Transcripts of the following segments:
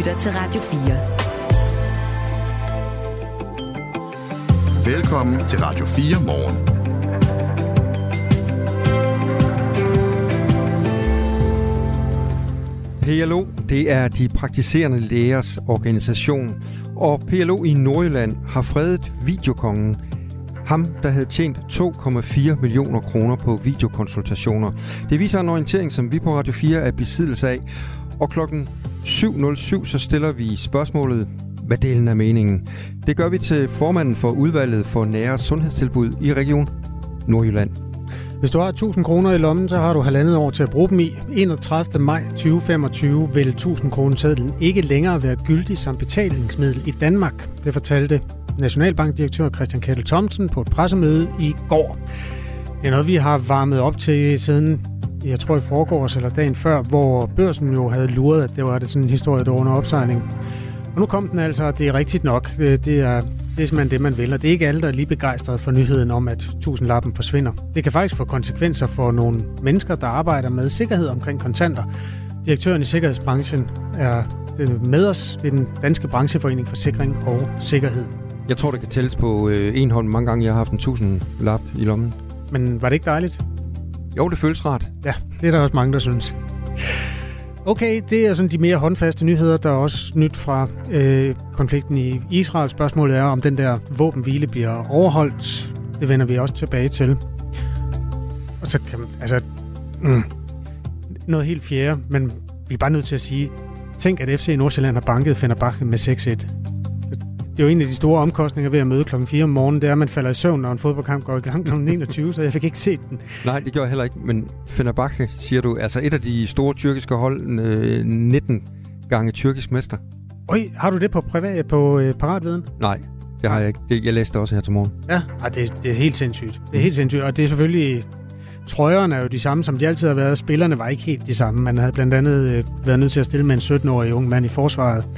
lytter til Radio 4. Velkommen til Radio 4 morgen. PLO, det er de praktiserende lægers organisation, og PLO i Nordjylland har fredet videokongen, ham, der havde tjent 2,4 millioner kroner på videokonsultationer. Det viser en orientering, som vi på Radio 4 er besiddelse af. Og klokken 7.07 så stiller vi spørgsmålet, hvad delen er meningen? Det gør vi til formanden for udvalget for nære sundhedstilbud i Region Nordjylland. Hvis du har 1000 kroner i lommen, så har du halvandet år til at bruge dem i. 31. maj 2025 vil 1000 kroner sedlen ikke længere være gyldig som betalingsmiddel i Danmark. Det fortalte Nationalbankdirektør Christian Kettel Thomsen på et pressemøde i går. Det er noget, vi har varmet op til siden, jeg tror i forgårs eller dagen før, hvor børsen jo havde luret, at det var det sådan en historie, der var under opsejling. Og nu kom den altså, og det er rigtigt nok. Det, det, er, det er simpelthen det, man vil. Og det er ikke alle, der er lige begejstret for nyheden om, at tusindlappen forsvinder. Det kan faktisk få konsekvenser for nogle mennesker, der arbejder med sikkerhed omkring kontanter. Direktøren i sikkerhedsbranchen er med os. Det er den danske brancheforening for sikring og sikkerhed. Jeg tror, det kan tælles på øh, en hånd mange gange, jeg har haft en tusind lap i lommen. Men var det ikke dejligt? Jo, det føles rart. Ja, det er der også mange, der synes. Okay, det er sådan de mere håndfaste nyheder. Der er også nyt fra øh, konflikten i Israel. Spørgsmålet er, om den der våbenhvile bliver overholdt. Det vender vi også tilbage til. Og så kan man, altså, mm, noget helt fjerde, men vi er bare nødt til at sige, tænk at FC Nordsjælland har banket Fenerbahce med 6-1 det er jo en af de store omkostninger ved at møde klokken 4 om morgenen, det er, at man falder i søvn, når en fodboldkamp går i gang kl. 21, så jeg fik ikke set den. Nej, det gjorde jeg heller ikke, men Fenerbahce, siger du, altså et af de store tyrkiske hold, øh, 19 gange tyrkisk mester. Øj, har du det på privat på øh, paratviden? Nej, det har jeg ikke. Det, jeg læste også her til morgen. Ja, ah, det, det er helt sindssygt. Det er helt sindssygt, og det er selvfølgelig trøjerne er jo de samme, som de altid har været. Spillerne var ikke helt de samme. Man havde blandt andet øh, været nødt til at stille med en 17-årig ung mand i forsvaret,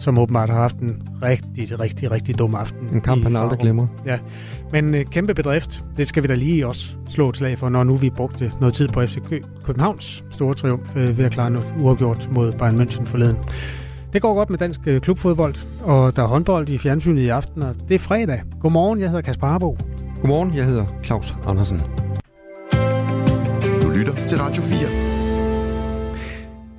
som åbenbart har haft en rigtig, rigtig, rigtig dum aften. En kamp, han aldrig glemmer. Ja, men øh, kæmpe bedrift. Det skal vi da lige også slå et slag for, når nu vi brugte noget tid på FC Københavns store triumf øh, ved at klare noget uafgjort mod Bayern München forleden. Det går godt med dansk klubfodbold, og der er håndbold i fjernsynet i aften, og det er fredag. Godmorgen, jeg hedder Kasper Harbo. Godmorgen, jeg hedder Claus Andersen lytter til Radio 4.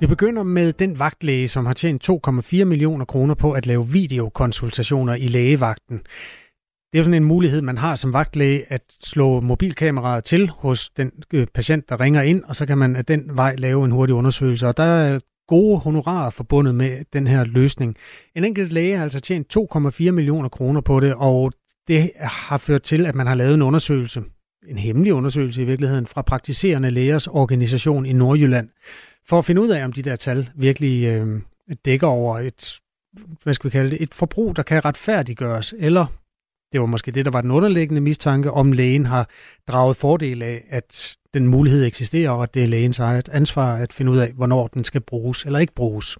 Vi begynder med den vagtlæge, som har tjent 2,4 millioner kroner på at lave videokonsultationer i lægevagten. Det er jo sådan en mulighed, man har som vagtlæge, at slå mobilkameraet til hos den øh, patient, der ringer ind, og så kan man af den vej lave en hurtig undersøgelse. Og der er gode honorarer forbundet med den her løsning. En enkelt læge har altså tjent 2,4 millioner kroner på det, og det har ført til, at man har lavet en undersøgelse en hemmelig undersøgelse i virkeligheden fra praktiserende lægers organisation i Nordjylland, for at finde ud af, om de der tal virkelig øh, dækker over et, hvad skal vi kalde det, et forbrug, der kan retfærdiggøres, eller det var måske det, der var den underliggende mistanke, om lægen har draget fordel af, at den mulighed eksisterer, og at det er lægens eget ansvar at finde ud af, hvornår den skal bruges eller ikke bruges.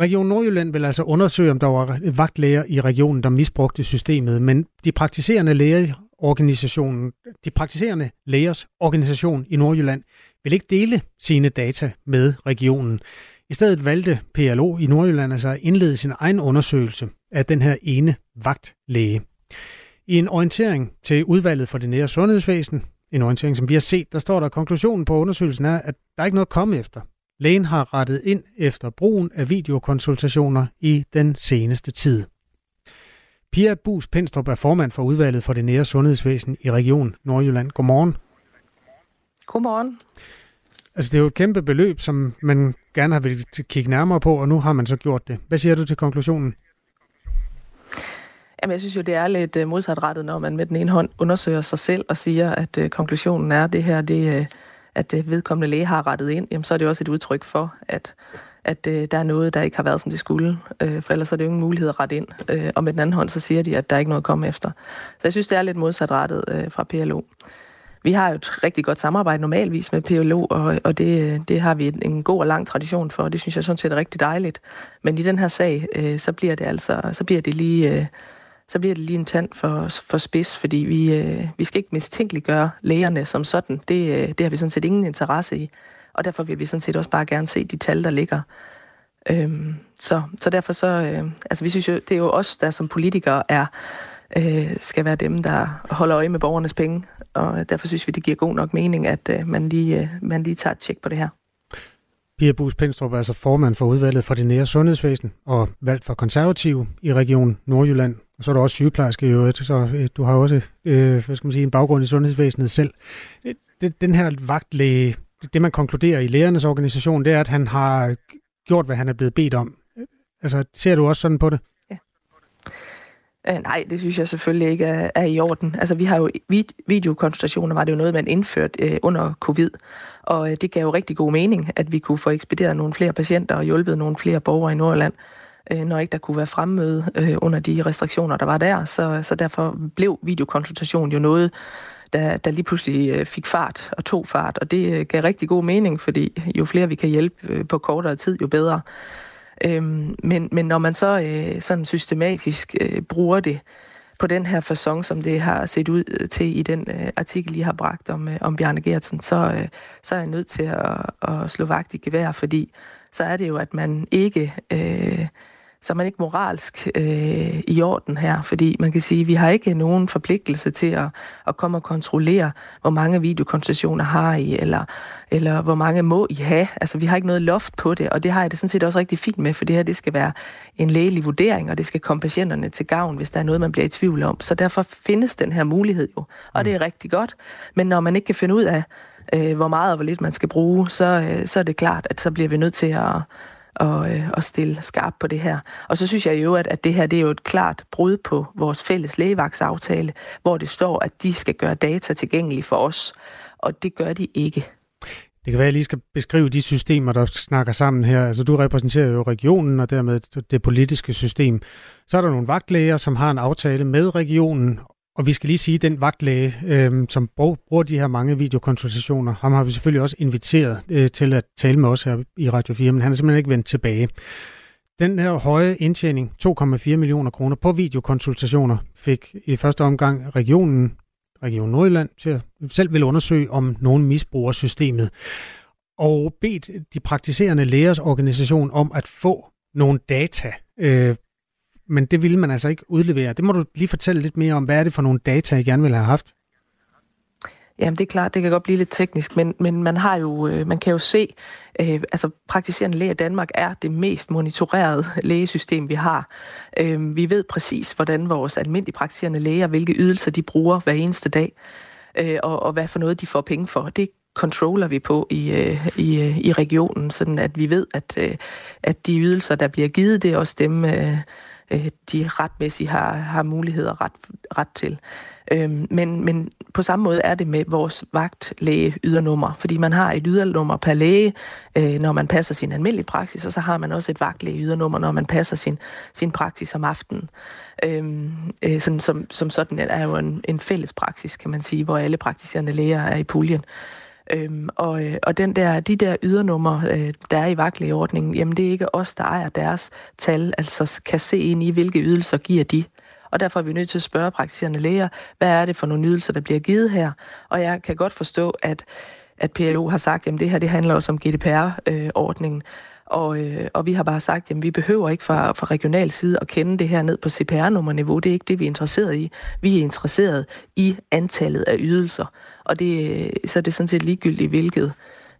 Region Nordjylland vil altså undersøge, om der var vagtlæger i regionen, der misbrugte systemet, men de praktiserende læger organisationen, de praktiserende lægers organisation i Nordjylland, vil ikke dele sine data med regionen. I stedet valgte PLO i Nordjylland altså at indlede sin egen undersøgelse af den her ene vagtlæge. I en orientering til udvalget for det nære sundhedsvæsen, en orientering, som vi har set, der står der, at konklusionen på undersøgelsen er, at der er ikke noget at komme efter. Lægen har rettet ind efter brugen af videokonsultationer i den seneste tid. Pia Bus Penstrup er formand for udvalget for det nære sundhedsvæsen i Region Nordjylland. Godmorgen. Godmorgen. Altså, det er jo et kæmpe beløb, som man gerne har vil kigge nærmere på, og nu har man så gjort det. Hvad siger du til konklusionen? Jamen, jeg synes jo, det er lidt øh, modsatrettet, når man med den ene hånd undersøger sig selv og siger, at uh, konklusionen er, at det her, det, uh, at uh, vedkommende læge har rettet ind. Jamen, så er det også et udtryk for, at at øh, der er noget, der ikke har været, som det skulle. Øh, for ellers er det jo ingen mulighed at rette ind. Øh, og med den anden hånd, så siger de, at der er ikke noget at komme efter. Så jeg synes, det er lidt modsatrettet øh, fra PLO. Vi har jo et rigtig godt samarbejde normalvis med PLO, og, og det, det har vi en god og lang tradition for, og det synes jeg sådan set er rigtig dejligt. Men i den her sag, øh, så bliver det altså, så bliver det lige... Øh, så bliver det lige en tand for, for spids, fordi vi, øh, vi skal ikke mistænkeliggøre lægerne som sådan. Det, øh, det har vi sådan set ingen interesse i. Og derfor vil vi sådan set også bare gerne se de tal, der ligger. Øhm, så, så derfor så, øh, altså vi synes jo, det er jo os, der som politikere er, øh, skal være dem, der holder øje med borgernes penge, og derfor synes vi, det giver god nok mening, at øh, man, lige, øh, man lige tager et tjek på det her. Pia Bus Pindstrup er altså formand for udvalget for det nære sundhedsvæsen og valgt for konservative i Region Nordjylland. Og så er du også sygeplejerske i øvrigt, så øh, du har også øh, hvad skal man sige, en baggrund i sundhedsvæsenet selv. Øh, den her vagtlæge, det man konkluderer i lærernes organisation, det er, at han har gjort, hvad han er blevet bedt om. Altså, ser du også sådan på det? Ja. Øh, nej, det synes jeg selvfølgelig ikke er, er i orden. Altså, vi har jo videokonsultationer, var det jo noget, man indførte øh, under covid, og øh, det gav jo rigtig god mening, at vi kunne få ekspederet nogle flere patienter og hjulpet nogle flere borgere i Nordjylland, øh, når ikke der kunne være fremmøde øh, under de restriktioner, der var der. Så, så derfor blev videokonsultation jo noget, der, der lige pludselig øh, fik fart og tog fart, og det øh, gav rigtig god mening, fordi jo flere vi kan hjælpe øh, på kortere tid, jo bedre. Øhm, men, men når man så øh, sådan systematisk øh, bruger det på den her façon, som det har set ud til i den øh, artikel, I har bragt om, øh, om Bjarne Gertsen, så, øh, så er jeg nødt til at, at slå vagt i gevær, fordi så er det jo, at man ikke... Øh, så er man ikke moralsk øh, i orden her, fordi man kan sige, at vi har ikke nogen forpligtelse til at, at komme og kontrollere, hvor mange videokonsultationer har I, eller, eller hvor mange må I have. Altså, vi har ikke noget loft på det, og det har jeg det sådan set også rigtig fint med, for det her, det skal være en lægelig vurdering, og det skal komme patienterne til gavn, hvis der er noget, man bliver i tvivl om. Så derfor findes den her mulighed jo, og det er rigtig godt. Men når man ikke kan finde ud af, øh, hvor meget og hvor lidt man skal bruge, så, øh, så er det klart, at så bliver vi nødt til at og, øh, og stille skarp på det her. Og så synes jeg jo, at, at det her det er jo et klart brud på vores fælles lægevagtsaftale, hvor det står, at de skal gøre data tilgængelige for os, og det gør de ikke. Det kan være, at jeg lige skal beskrive de systemer, der snakker sammen her. Altså, du repræsenterer jo regionen og dermed det politiske system. Så er der nogle vagtlæger, som har en aftale med regionen og vi skal lige sige, at den vagtlæge, øh, som bruger de her mange videokonsultationer, ham har vi selvfølgelig også inviteret øh, til at tale med os her i Radio 4, men han er simpelthen ikke vendt tilbage. Den her høje indtjening, 2,4 millioner kroner på videokonsultationer, fik i første omgang regionen, Region Nordjylland, til at selv vil undersøge, om nogen misbruger systemet. Og bedt de praktiserende lægers organisation om at få nogle data øh, men det ville man altså ikke udlevere. Det må du lige fortælle lidt mere om. Hvad er det for nogle data, I gerne vil have haft? Jamen det er klart, det kan godt blive lidt teknisk, men, men man har jo, øh, man kan jo se, øh, altså praktiserende læge i Danmark er det mest monitorerede lægesystem, vi har. Øh, vi ved præcis, hvordan vores almindelige praktiserende læger, hvilke ydelser de bruger hver eneste dag, øh, og, og hvad for noget de får penge for. Det controller vi på i, øh, i, øh, i regionen, sådan at vi ved, at, øh, at de ydelser, der bliver givet, det er også dem, øh, øh, de retmæssigt har, har muligheder ret, ret til. Øhm, men, men på samme måde er det med vores vagtlæge ydernummer, fordi man har et ydernummer per læge, øh, når man passer sin almindelige praksis, og så har man også et vagtlæge ydernummer, når man passer sin, sin praksis om aftenen. Øhm, øh, sådan, som, som sådan er jo en, en fælles praksis, kan man sige, hvor alle praktiserende læger er i puljen. Øhm, og, øh, og den der, de der ydernummer, øh, der er i vagtlægeordningen, jamen det er ikke os, der ejer deres tal, altså kan se ind i, hvilke ydelser giver de. Og derfor er vi nødt til at spørge praktiserende læger, hvad er det for nogle ydelser, der bliver givet her? Og jeg kan godt forstå, at, at PLO har sagt, at det her det handler også om GDPR-ordningen. Øh, og, øh, og vi har bare sagt, at vi behøver ikke fra, fra regional side at kende det her ned på CPR-nummerniveau. Det er ikke det, vi er interesseret i. Vi er interesseret i antallet af ydelser. Og det, øh, så er det sådan set ligegyldigt, hvilket,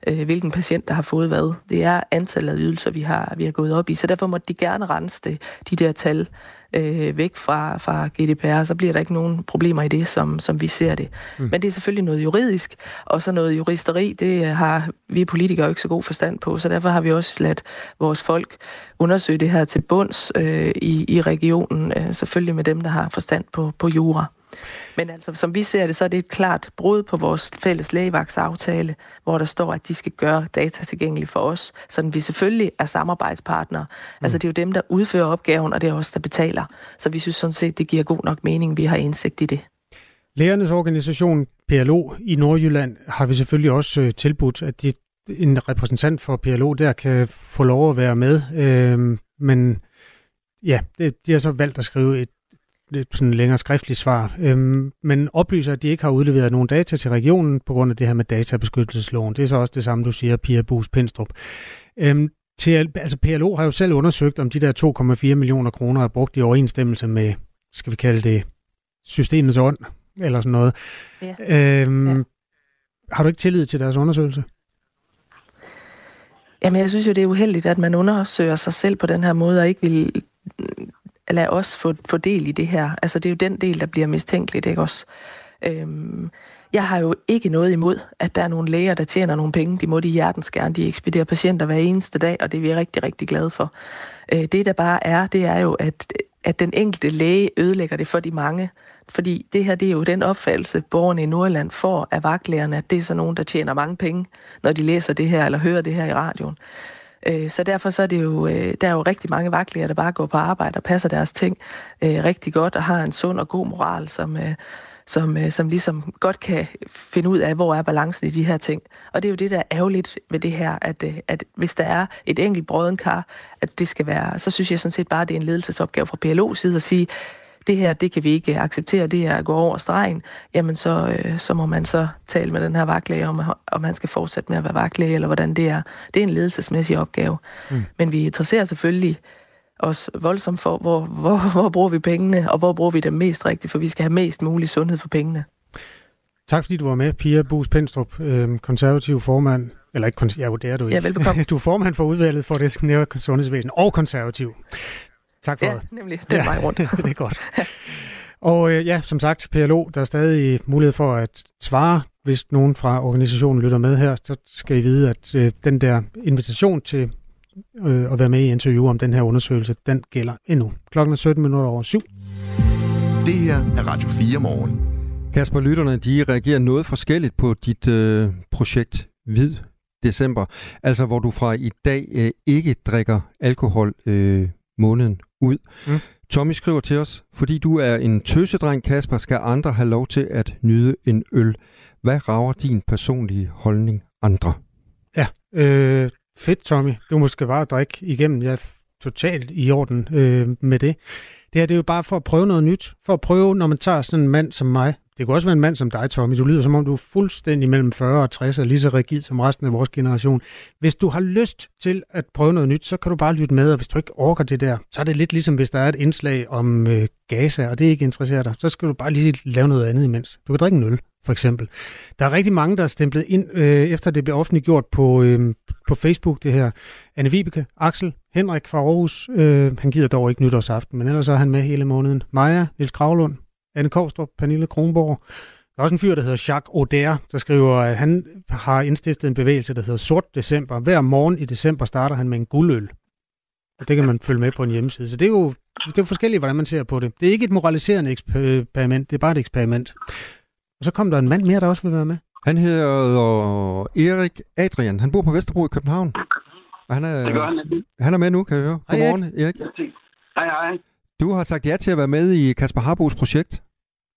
øh, hvilken patient, der har fået hvad. Det er antallet af ydelser, vi har, vi har gået op i. Så derfor må de gerne rense det, de der tal øh, væk fra, fra GDPR, så bliver der ikke nogen problemer i det, som, som vi ser det. Mm. Men det er selvfølgelig noget juridisk, og så noget juristeri, det har vi politikere ikke så god forstand på, så derfor har vi også ladt vores folk undersøge det her til bunds øh, i, i regionen, øh, selvfølgelig med dem, der har forstand på, på jura. Men altså, som vi ser det, så er det et klart brud på vores fælles lægevagtsaftale, hvor der står, at de skal gøre data tilgængelige for os, så vi selvfølgelig er samarbejdspartnere. Mm. Altså, det er jo dem, der udfører opgaven, og det er os, der betaler. Så vi synes sådan set, det giver god nok mening, vi har indsigt i det. Lærernes organisation PLO i Nordjylland har vi selvfølgelig også øh, tilbudt, at de, en repræsentant for PLO der kan få lov at være med. Øh, men ja, det, de har så valgt at skrive et lidt sådan længere skriftligt svar, øhm, men oplyser, at de ikke har udleveret nogen data til regionen på grund af det her med databeskyttelsesloven. Det er så også det samme, du siger, Pia Bus Pendstrup. Øhm, til, altså PLO har jo selv undersøgt, om de der 2,4 millioner kroner er brugt i overensstemmelse med, skal vi kalde det, systemets ånd, eller sådan noget. Ja. Øhm, ja. Har du ikke tillid til deres undersøgelse? Jamen, jeg synes jo, det er uheldigt, at man undersøger sig selv på den her måde, og ikke vil lad os få, få del i det her. Altså, det er jo den del, der bliver mistænkeligt, ikke også? Øhm, jeg har jo ikke noget imod, at der er nogle læger, der tjener nogle penge. De må de hjertens gerne. De ekspederer patienter hver eneste dag, og det er vi rigtig, rigtig glade for. Øh, det, der bare er, det er jo, at, at den enkelte læge ødelægger det for de mange. Fordi det her, det er jo den opfattelse, borgerne i Nordland får af vagtlægerne, at det er så nogen, der tjener mange penge, når de læser det her eller hører det her i radioen. Øh, så derfor så er det jo, øh, der er jo rigtig mange vagtlæger, der bare går på arbejde og passer deres ting øh, rigtig godt og har en sund og god moral, som, øh, som, øh, som ligesom godt kan finde ud af, hvor er balancen i de her ting. Og det er jo det, der er ærgerligt ved det her, at, øh, at hvis der er et enkelt brødenkar, at det skal være, så synes jeg sådan set bare, at det er en ledelsesopgave fra PLO's side at sige, det her, det kan vi ikke acceptere, det er at gå over stregen, jamen så, øh, så må man så tale med den her vagtlæge om, om han skal fortsætte med at være vagtlæge, eller hvordan det er. Det er en ledelsesmæssig opgave. Mm. Men vi interesserer selvfølgelig os voldsomt for, hvor, hvor, hvor bruger vi pengene, og hvor bruger vi dem mest rigtigt, for vi skal have mest mulig sundhed for pengene. Tak fordi du var med, Pia Bus Pendstrup, øh, konservativ formand, eller ikke, ja, det er du ikke. Ja, velbekomme. Du er formand for udvalget for det nære sundhedsvæsen og konservativ. Tak for ja, det. nemlig. Den ja, vej rundt. det er godt. Og øh, ja, som sagt, PLO, der er stadig mulighed for at svare, hvis nogen fra organisationen lytter med her, så skal I vide, at øh, den der invitation til øh, at være med i interview om den her undersøgelse, den gælder endnu. Klokken er 17 minutter over syv. Det her er Radio 4 morgen. Kasper, lytterne, de reagerer noget forskelligt på dit øh, projekt Hvid December, altså hvor du fra i dag øh, ikke drikker alkohol øh, måneden ud. Mm. Tommy skriver til os, fordi du er en tøsedreng, Kasper, skal andre have lov til at nyde en øl. Hvad rager din personlige holdning andre? Ja, øh, fedt Tommy. Du må skal bare drikke igennem. Jeg er totalt i orden øh, med det. Det her det er jo bare for at prøve noget nyt. For at prøve, når man tager sådan en mand som mig, det kunne også være en mand som dig, Tommy. Du lyder som om, du er fuldstændig mellem 40 og 60 og lige så rigid som resten af vores generation. Hvis du har lyst til at prøve noget nyt, så kan du bare lytte med, og hvis du ikke orker det der, så er det lidt ligesom, hvis der er et indslag om øh, Gaza, og det ikke interesserer dig, så skal du bare lige lave noget andet imens. Du kan drikke en øl, for eksempel. Der er rigtig mange, der er stemplet ind, øh, efter det blev offentliggjort på, øh, på Facebook, det her. Anne Vibeke, Axel, Henrik fra Aarhus, øh, han gider dog ikke nytårsaften, men ellers er han med hele måneden. Maja, Nils Kravlund, Anne Kovstrup, Pernille Kronborg. Der er også en fyr, der hedder Jacques Auder, der skriver, at han har indstiftet en bevægelse, der hedder Sort December. Hver morgen i december starter han med en guldøl. Og det kan man følge med på en hjemmeside. Så det er jo det er forskelligt, hvordan man ser på det. Det er ikke et moraliserende øh, eksperiment, det er bare et eksperiment. Og så kom der en mand mere, der også vil være med. Han hedder Erik Adrian. Han bor på Vesterbro i København. Og han er, det gør han. Han er med nu, kan jeg høre. Godmorgen, Erik. Erik. Hej, hej. Du har sagt ja til at være med i Kasper Harbos projekt.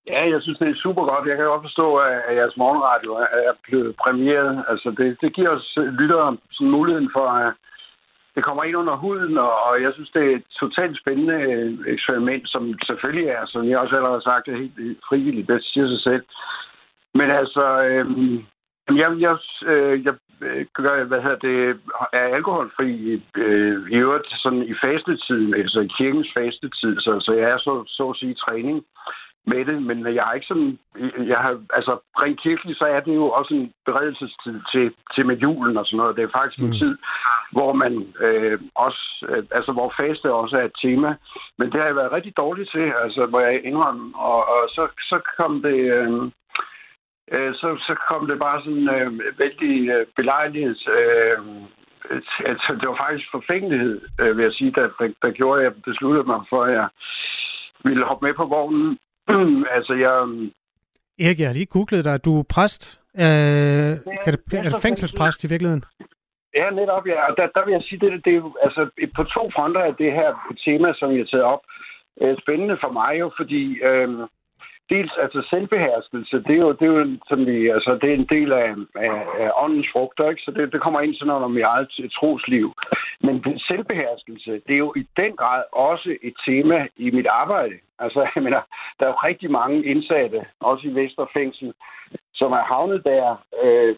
Ja, jeg synes, det er super godt. Jeg kan godt forstå, at jeres morgenradio er blevet premieret. Altså, det, det giver os lyttere sådan muligheden for, at det kommer ind under huden, og jeg synes, det er et totalt spændende øh, eksperiment, som selvfølgelig er, som jeg også allerede har sagt, er helt frivilligt. Det siger sig selv. Men altså, øhm, jeg, jeg, øh, jeg øh, gør, hvad hedder det, er alkoholfri øh, i øvrigt sådan i fastetiden, altså i kirkens fastetid, så, så jeg er så, så at sige træning med det, men jeg har ikke sådan, jeg har, altså rent kirkeligt, så er det jo også en beredelsestid til, til med julen og sådan noget. Det er faktisk mm. en tid, hvor man øh, også, øh, altså hvor faste også er et tema, men det har jeg været rigtig dårligt til, altså hvor jeg indrømmer, og, og så, så kom det, øh, øh, så, så kom det bare sådan øh, vældig øh, belejlighed. Øh, altså, det var faktisk forfængelighed, øh, vil jeg sige, der, der, der gjorde, at jeg besluttede mig for, at jeg ville hoppe med på vognen. altså, jeg... Erik, jeg har lige googlet dig. Du er præst. Øh, ja, kan det, er det fængselspræst i virkeligheden? Ja, netop, ja. Og der, der vil jeg sige, det, det er altså, på to fronter af det her tema, som jeg har taget op. Øh, spændende for mig jo, fordi øh, dels altså selvbeherskelse, det er jo, det er jo som vi, altså, det er en del af, af, af åndens frugter, ikke? så det, det kommer ind sådan noget om i eget trosliv. Men selvbeherskelse, det er jo i den grad også et tema i mit arbejde. Altså, jeg mener, der er jo rigtig mange indsatte, også i Vesterfængsel, som er havnet der, øh,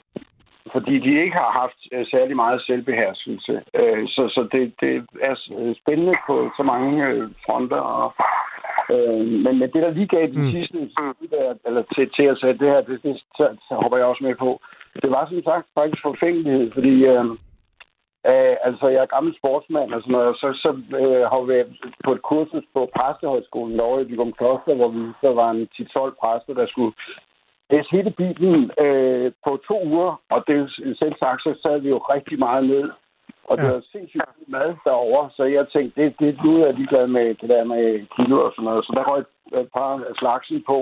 fordi de ikke har haft øh, særlig meget selvbeherskelse. Øh, så så det, det er spændende på så mange øh, fronter. Og, øh, men, men det, der lige gav de mm. sidste, eller til, til at sætte det her, det, det så, så hopper jeg også med på. Det var som sagt faktisk forfængelighed, fordi øh, øh, altså, jeg er gammel sportsmand og sådan noget, og så, så øh, har vi på et kursus på præstehøjskolen derovre i Bygum Kloster, hvor vi så var en 10-12 præster, der skulle læse hele Bibelen øh, på to uger, og det selv sagt, så sad vi jo rigtig meget ned. Og det ja. var sindssygt mad derovre, så jeg tænkte, det, det nu er jeg ligeglad med det der med kilo og sådan noget. Så der røg et, et par slagsen på.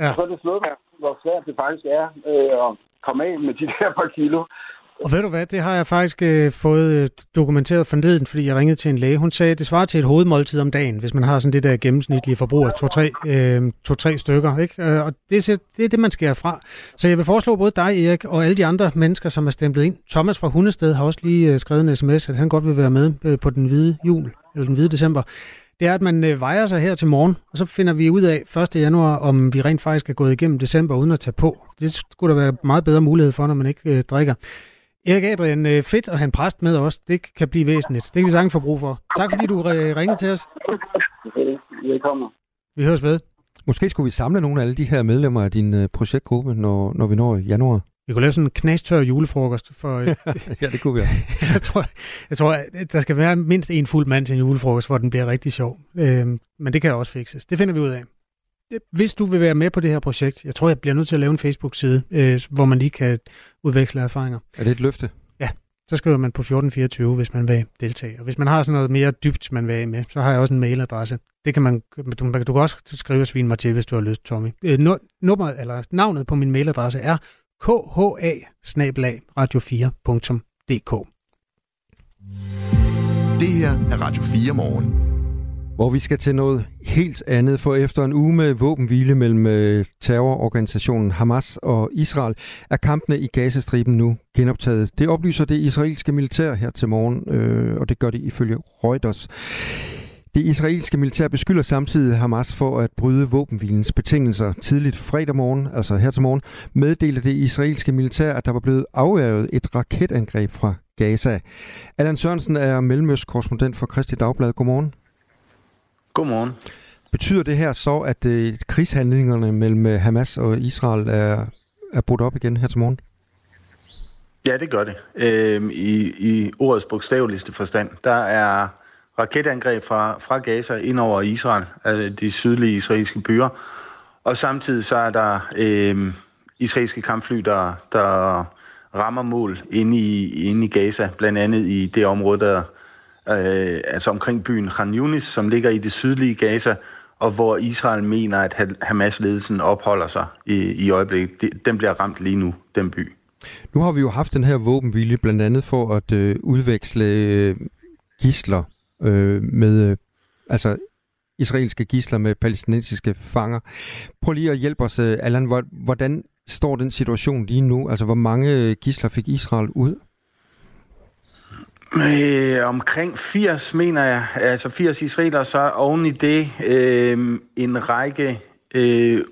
Ja. Og så er det slået hvor svært det faktisk er øh, at komme af med de der par kilo. Og ved du hvad, det har jeg faktisk øh, fået øh, dokumenteret forleden, fordi jeg ringede til en læge. Hun sagde, at det svarer til et hovedmåltid om dagen, hvis man har sådan det der gennemsnitlige forbrug af to-tre øh, to, stykker. Ikke? Øh, og det, det er det, man skærer fra. Så jeg vil foreslå både dig, Erik, og alle de andre mennesker, som er stemplet ind. Thomas fra Hundested har også lige øh, skrevet en sms, at han godt vil være med øh, på den hvide jul, eller den hvide december det er, at man øh, vejer sig her til morgen, og så finder vi ud af 1. januar, om vi rent faktisk er gået igennem december uden at tage på. Det skulle der være meget bedre mulighed for, når man ikke øh, drikker. Erik Adrian, øh, fedt at have en præst med os. Det kan blive væsentligt. Det kan vi sagtens få brug for. Tak fordi du ringede til os. Velkommen. Vi høres ved. Måske skulle vi samle nogle af alle de her medlemmer af din øh, projektgruppe, når, når vi når januar. Vi kunne lave sådan en knastør julefrokost. For, ja, det kunne vi også. jeg, tror, jeg tror, der skal være mindst en fuld mand til en julefrokost, hvor den bliver rigtig sjov. Øhm, men det kan også fikses. Det finder vi ud af hvis du vil være med på det her projekt, jeg tror, jeg bliver nødt til at lave en Facebook-side, øh, hvor man lige kan udveksle erfaringer. Er det et løfte? Ja, så skriver man på 1424, hvis man vil deltage. Og hvis man har sådan noget mere dybt, man vil med, så har jeg også en mailadresse. Det kan man, du, du kan også skrive og svine mig til, hvis du har lyst, Tommy. Øh, nummer, eller navnet på min mailadresse er kha radio 4dk Det her er Radio 4 morgen. Hvor vi skal til noget helt andet, for efter en uge med våbenhvile mellem øh, terrororganisationen Hamas og Israel, er kampene i Gazastriben nu genoptaget. Det oplyser det israelske militær her til morgen, øh, og det gør det ifølge Reuters. Det israelske militær beskylder samtidig Hamas for at bryde våbenhvilens betingelser. Tidligt fredag morgen, altså her til morgen, meddelte det israelske militær, at der var blevet afværget et raketangreb fra Gaza. Allan Sørensen er mellemøstkorrespondent for Kristi Dagblad. Godmorgen. Godmorgen. Betyder det her så, at øh, krigshandlingerne mellem øh, Hamas og Israel er, er brudt op igen her til morgen? Ja, det gør det. Øhm, i, I ordets bogstaveligste forstand. Der er raketangreb fra, fra Gaza ind over Israel, altså de sydlige israelske byer. Og samtidig så er der øhm, israelske kampfly, der, der rammer mål inde i, inde i Gaza, blandt andet i det område, der øh, altså omkring byen Khan Yunis, som ligger i det sydlige Gaza, og hvor Israel mener, at Hamas-ledelsen opholder sig i, i øjeblikket. Den bliver ramt lige nu, den by. Nu har vi jo haft den her våbenvilje blandt andet for at øh, udveksle øh, gisler øh, med, øh, altså israelske gisler med palæstinensiske fanger. Prøv lige at hjælpe os, øh, Allan. Hvordan står den situation lige nu? Altså, hvor mange øh, gisler fik Israel ud? Øh, omkring 80, mener jeg. Altså 80 israeler, så oven i det øh, en række øh,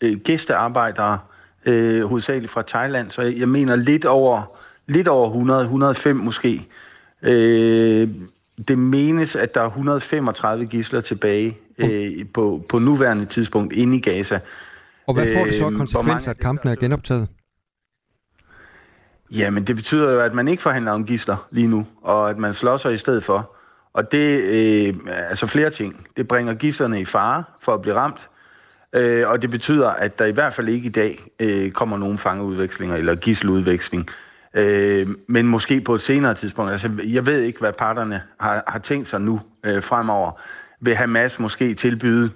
øh, gæstearbejdere, øh, hovedsageligt fra Thailand. Så jeg mener lidt over, lidt over 100, 105 måske. Øh, det menes, at der er 135 gisler tilbage øh, på, på nuværende tidspunkt inde i Gaza. Og hvad får det så øh, konsekvenser, at kampen er genoptaget? Jamen, det betyder jo, at man ikke forhandler om gisler lige nu, og at man slår sig i stedet for. Og det, øh, altså flere ting. Det bringer gislerne i fare for at blive ramt, øh, og det betyder, at der i hvert fald ikke i dag øh, kommer nogen fangeudvekslinger eller gisseludveksling. Øh, men måske på et senere tidspunkt. Altså, jeg ved ikke, hvad parterne har, har tænkt sig nu øh, fremover. Vil Hamas måske tilbyde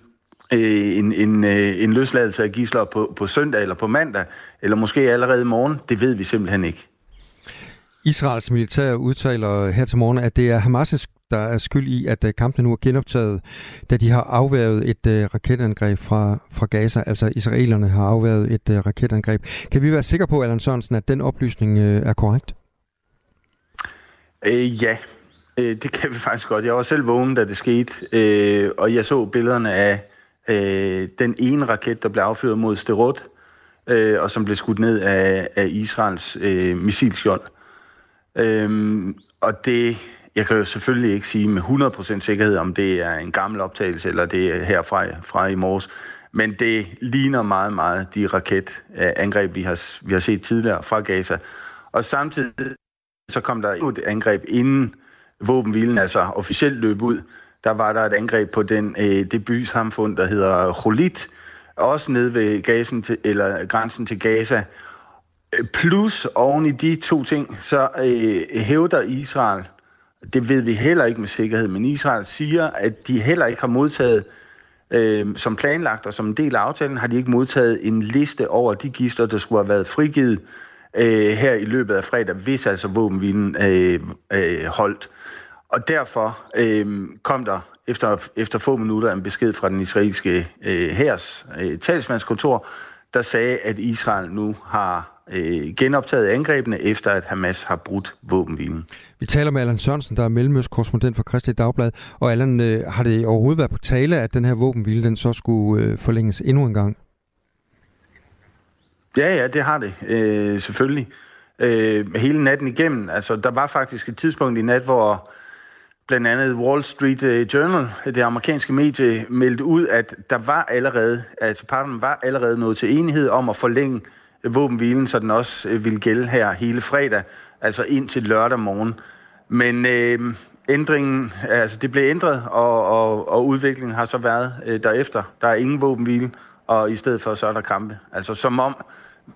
øh, en, en, øh, en løsladelse af gisler på, på søndag eller på mandag, eller måske allerede i morgen, det ved vi simpelthen ikke. Israels militær udtaler her til morgen, at det er Hamas' der er skyld i, at øh, kampene nu er genoptaget, da de har afværet et uh, raketangreb fra, fra Gaza. Altså israelerne har afværet et uh, raketangreb. Kan vi være sikre på, Allan Sørensen, at den oplysning uh, er korrekt? Øh, ja, øh, det kan vi faktisk godt. Jeg var selv vågen, da det skete, øh, og jeg så billederne af øh, den ene raket, der blev affyret mod Sterot, øh, og som blev skudt ned af, af Israels øh, missilskjold. Øhm, og det, jeg kan jo selvfølgelig ikke sige med 100% sikkerhed, om det er en gammel optagelse, eller det er herfra fra i morges. Men det ligner meget, meget de raketangreb, øh, vi har, vi har set tidligere fra Gaza. Og samtidig så kom der et angreb inden våbenhvilen altså officielt løb ud. Der var der et angreb på den, øh, det bysamfund, der hedder Cholit, også nede ved gasen til, eller grænsen til Gaza. Plus oven i de to ting, så øh, hævder Israel, det ved vi heller ikke med sikkerhed, men Israel siger, at de heller ikke har modtaget, øh, som planlagt og som en del af aftalen, har de ikke modtaget en liste over de gister, der skulle have været frigivet øh, her i løbet af fredag, hvis altså våbenvinden øh, øh, holdt. Og derfor øh, kom der efter, efter få minutter en besked fra den israelske øh, hærs øh, talsmandskontor, der sagde, at Israel nu har øh, genoptaget angrebene, efter at Hamas har brudt våbenhvilen. Vi taler med Allan Sørensen, der er mellemøstkorrespondent for Kristelig Dagblad. Og Allan, øh, har det overhovedet været på tale, at den her våbenhvile den så skulle øh, forlænges endnu en gang? Ja, ja, det har det. Øh, selvfølgelig. Øh, hele natten igennem. Altså, der var faktisk et tidspunkt i nat, hvor blandt andet Wall Street øh, Journal, det amerikanske medie, meldte ud, at der var allerede, altså parterne var allerede nået til enighed om at forlænge våbenhvilen, så den også øh, ville gælde her hele fredag, altså ind til lørdag morgen. Men øh, ændringen, altså det blev ændret, og, og, og udviklingen har så været øh, derefter. Der er ingen våbenhvile, og i stedet for så er der kampe. Altså som om,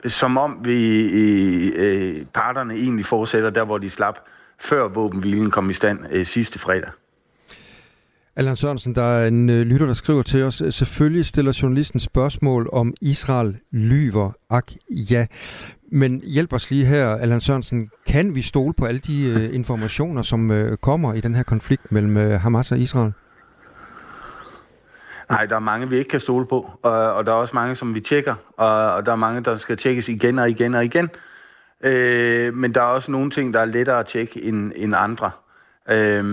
som om vi, øh, øh parterne egentlig fortsætter der, hvor de slap, før våbenhvilen kom i stand øh, sidste fredag. Allan Sørensen, der er en øh, lytter, der skriver til os, selvfølgelig stiller journalisten spørgsmål om Israel lyver. Ak, ja. Men hjælp os lige her, Allan Sørensen. Kan vi stole på alle de øh, informationer, som øh, kommer i den her konflikt mellem øh, Hamas og Israel? Nej, der er mange, vi ikke kan stole på, og, og der er også mange, som vi tjekker, og, og der er mange, der skal tjekkes igen og igen og igen. Øh, men der er også nogle ting, der er lettere at tjekke end, end andre. Øh,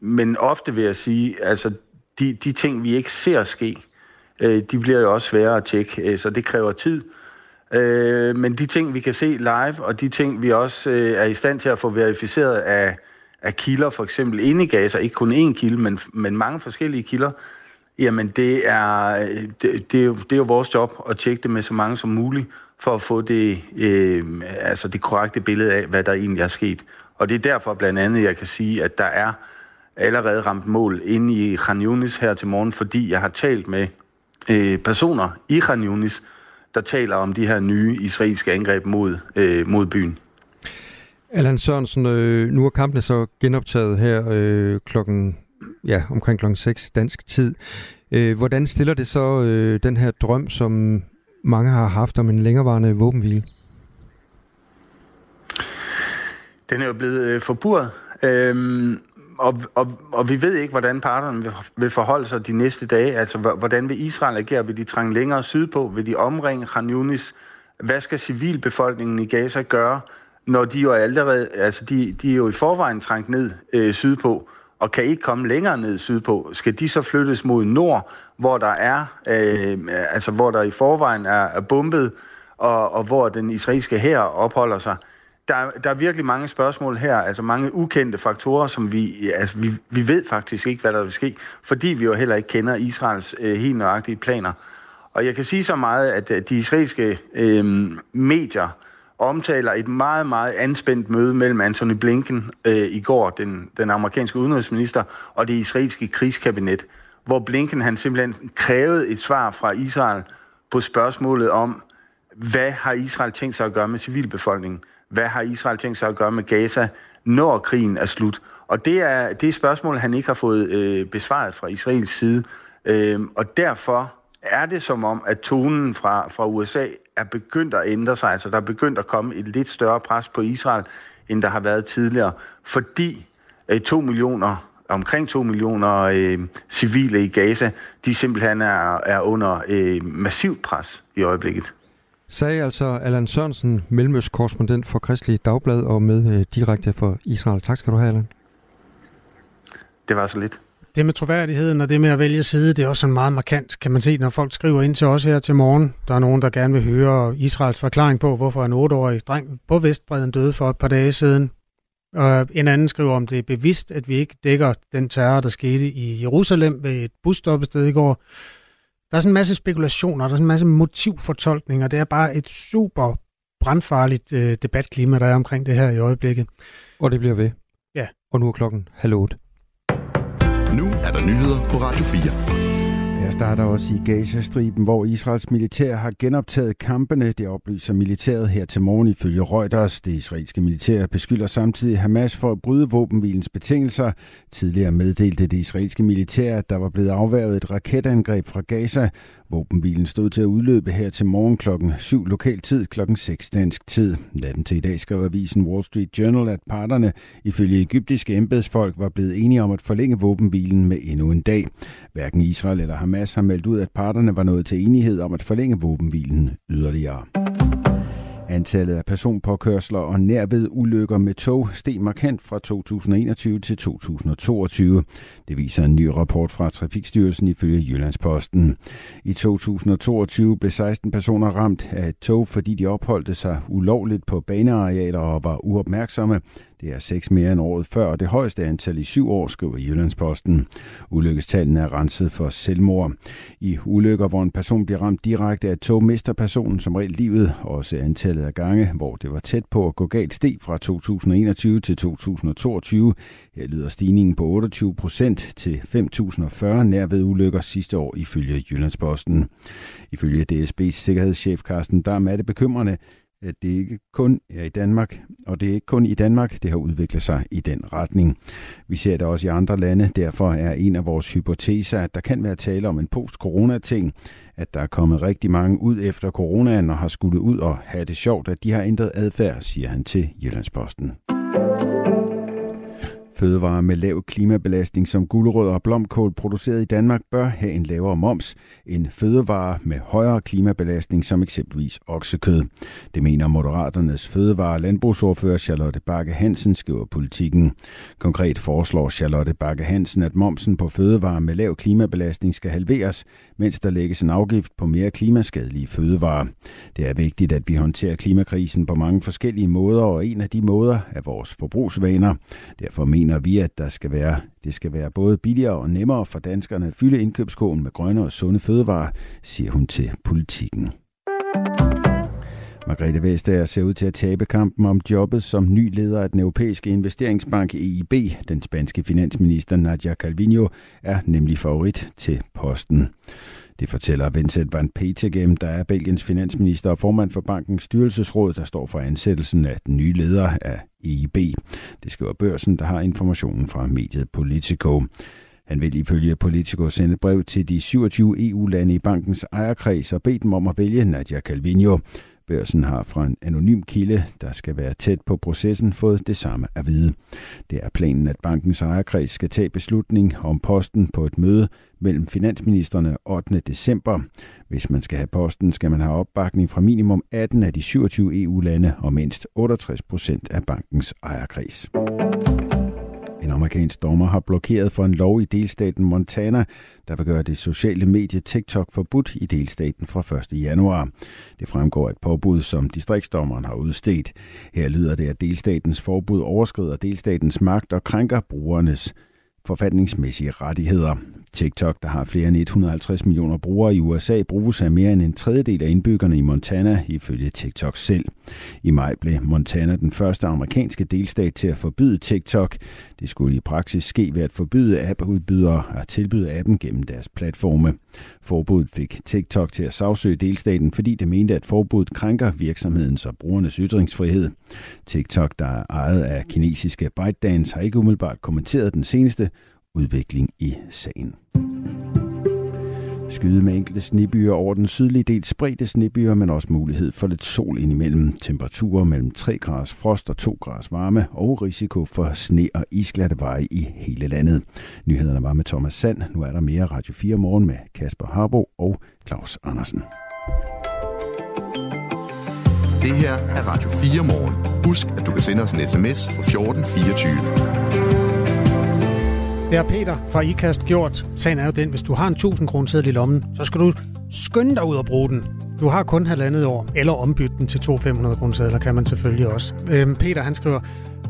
men ofte vil jeg sige, altså de, de ting, vi ikke ser ske, øh, de bliver jo også sværere at tjekke, øh, så det kræver tid. Øh, men de ting, vi kan se live, og de ting, vi også øh, er i stand til at få verificeret af, af kilder, for eksempel inde i Gaza, ikke kun én kilde, men, men mange forskellige kilder, jamen det er, øh, det, det, er jo, det er jo vores job at tjekke det med så mange som muligt, for at få det, øh, altså det korrekte billede af, hvad der egentlig er sket. Og det er derfor blandt andet, jeg kan sige, at der er allerede ramt mål inde i Khan Yunis her til morgen, fordi jeg har talt med øh, personer i Khan Yunis, der taler om de her nye israelske angreb mod, øh, mod byen. Allan Sørensen, øh, nu er kampene så genoptaget her øh, klokken, ja, omkring klokken 6 dansk tid. Øh, hvordan stiller det så øh, den her drøm, som mange har haft om en længerevarende våbenhvile? Den er jo blevet øh, forbudt, øhm, og, og, og vi ved ikke, hvordan parterne vil, vil forholde sig de næste dage. Altså, hvordan vil Israel agere? Vil de trænge længere sydpå? Vil de omringe Khan Yunis? Hvad skal civilbefolkningen i Gaza gøre, når de jo allerede, altså de, de er jo i forvejen trængt ned øh, sydpå, og kan ikke komme længere ned sydpå? Skal de så flyttes mod nord, hvor der er, øh, altså hvor der i forvejen er, er bombet, og, og hvor den israelske hær opholder sig? der, der er virkelig mange spørgsmål her, altså mange ukendte faktorer, som vi, altså vi, vi ved faktisk ikke, hvad der vil ske, fordi vi jo heller ikke kender Israels øh, helt nøjagtige planer. Og jeg kan sige så meget, at de israelske øh, medier omtaler et meget, meget anspændt møde mellem Anthony Blinken øh, i går, den, den amerikanske udenrigsminister, og det israelske krigskabinet, hvor Blinken han simpelthen krævede et svar fra Israel på spørgsmålet om, hvad har Israel tænkt sig at gøre med civilbefolkningen? hvad har Israel tænkt sig at gøre med Gaza, når krigen er slut? Og det er det er spørgsmål, han ikke har fået øh, besvaret fra Israels side. Øh, og derfor er det som om, at tonen fra, fra USA er begyndt at ændre sig. Altså der er begyndt at komme et lidt større pres på Israel, end der har været tidligere. Fordi øh, to millioner omkring 2 millioner øh, civile i Gaza, de simpelthen er, er under øh, massivt pres i øjeblikket. Sagde altså Allan Sørensen, mellemøstkorrespondent for Kristelig Dagblad og med øh, direkte for Israel. Tak skal du have, Allan. Det var så lidt. Det med troværdigheden og det med at vælge side, det er også sådan meget markant, kan man se, når folk skriver ind til os her til morgen. Der er nogen, der gerne vil høre Israels forklaring på, hvorfor en 8-årig dreng på Vestbreden døde for et par dage siden. Og en anden skriver, om det er bevidst, at vi ikke dækker den terror, der skete i Jerusalem ved et busstoppested i går. Der er sådan en masse spekulationer, der er sådan en masse motivfortolkninger. Det er bare et super brandfarligt øh, debatklima, der er omkring det her i øjeblikket. Og det bliver ved. Ja. Og nu er klokken halv otte. Nu er der nyheder på Radio 4. Jeg starter også i Gazastriben, hvor Israels militær har genoptaget kampene. Det oplyser militæret her til morgen ifølge Reuters. Det israelske militær beskylder samtidig Hamas for at bryde våbenhvilens betingelser. Tidligere meddelte det israelske militær, at der var blevet afværget et raketangreb fra Gaza, Våbenhvilen stod til at udløbe her til morgen kl. 7 lokal tid, klokken 6 dansk tid. Natten til i dag skrev avisen Wall Street Journal, at parterne ifølge egyptiske embedsfolk var blevet enige om at forlænge våbenhvilen med endnu en dag. Hverken Israel eller Hamas har meldt ud, at parterne var nået til enighed om at forlænge våbenhvilen yderligere. Antallet af personpåkørsler og nærved ulykker med tog steg markant fra 2021 til 2022. Det viser en ny rapport fra Trafikstyrelsen ifølge Jyllandsposten. I 2022 blev 16 personer ramt af et tog, fordi de opholdte sig ulovligt på banearealer og var uopmærksomme. Det er seks mere end året før, og det højeste antal i syv år, skriver Jyllandsposten. Ulykkestallene er renset for selvmord. I ulykker, hvor en person bliver ramt direkte af et tog, mister personen som regel livet. Også antallet af gange, hvor det var tæt på at gå galt steg fra 2021 til 2022. Her lyder stigningen på 28 procent til 5.040 nærved ulykker sidste år ifølge Jyllandsposten. Ifølge DSB's sikkerhedschef Carsten Dam er det bekymrende, at det ikke kun er i Danmark, og det er ikke kun i Danmark, det har udviklet sig i den retning. Vi ser det også i andre lande, derfor er en af vores hypoteser, at der kan være tale om en post-corona-ting, at der er kommet rigtig mange ud efter coronaen og har skulle ud og have det sjovt, at de har ændret adfærd, siger han til Jyllandsposten. Fødevarer med lav klimabelastning som gulerødder og blomkål produceret i Danmark bør have en lavere moms end fødevarer med højere klimabelastning som eksempelvis oksekød. Det mener Moderaternes fødevare- og landbrugsordfører Charlotte Bakke Hansen, skriver politikken. Konkret foreslår Charlotte Bakke Hansen, at momsen på fødevarer med lav klimabelastning skal halveres, mens der lægges en afgift på mere klimaskadelige fødevarer. Det er vigtigt, at vi håndterer klimakrisen på mange forskellige måder, og en af de måder er vores forbrugsvaner. Derfor mener vi, at der skal være, det skal være både billigere og nemmere for danskerne at fylde indkøbskåen med grønne og sunde fødevarer, siger hun til politikken. Margrethe Vestager ser ud til at tabe kampen om jobbet som ny leder af den europæiske investeringsbank EIB. Den spanske finansminister Nadia Calvino er nemlig favorit til posten. Det fortæller Vincent van Petegem, der er Belgiens finansminister og formand for bankens styrelsesråd, der står for ansættelsen af den nye leder af EIB. Det skriver børsen, der har informationen fra mediet Politico. Han vil ifølge Politico sende et brev til de 27 EU-lande i bankens ejerkreds og bede dem om at vælge Nadia Calvino. Børsen har fra en anonym kilde, der skal være tæt på processen, fået det samme at vide. Det er planen, at bankens ejerkreds skal tage beslutning om posten på et møde mellem finansministerne 8. december. Hvis man skal have posten, skal man have opbakning fra minimum 18 af de 27 EU-lande og mindst 68 procent af bankens ejerkreds. En amerikansk dommer har blokeret for en lov i delstaten Montana, der vil gøre det sociale medie TikTok forbudt i delstaten fra 1. januar. Det fremgår et påbud, som distriktsdommeren har udstedt. Her lyder det, at delstatens forbud overskrider delstatens magt og krænker brugernes forfatningsmæssige rettigheder. TikTok, der har flere end 150 millioner brugere i USA, bruges af mere end en tredjedel af indbyggerne i Montana, ifølge TikTok selv. I maj blev Montana den første amerikanske delstat til at forbyde TikTok. Det skulle i praksis ske ved at forbyde appudbydere at tilbyde appen gennem deres platforme. Forbuddet fik TikTok til at sagsøge delstaten, fordi det mente, at forbuddet krænker virksomhedens og brugernes ytringsfrihed. TikTok, der er ejet af kinesiske ByteDance, har ikke umiddelbart kommenteret den seneste udvikling i sagen. Skyde med enkelte snebyer over den sydlige del spredte snebyer, men også mulighed for lidt sol indimellem. Temperaturer mellem 3 graders frost og 2 graders varme og risiko for sne og isglatte veje i hele landet. Nyhederne var med Thomas Sand. Nu er der mere Radio 4 morgen med Kasper Harbo og Claus Andersen. Det her er Radio 4 morgen. Husk, at du kan sende os en sms på 1424. Det har Peter fra IKAST gjort. Sagen er jo den, hvis du har en 1000 kroner seddel i lommen, så skal du skynde dig ud og bruge den. Du har kun halvandet år, eller ombytte den til to 500 kroner sædler, kan man selvfølgelig også. Øhm, Peter han skriver,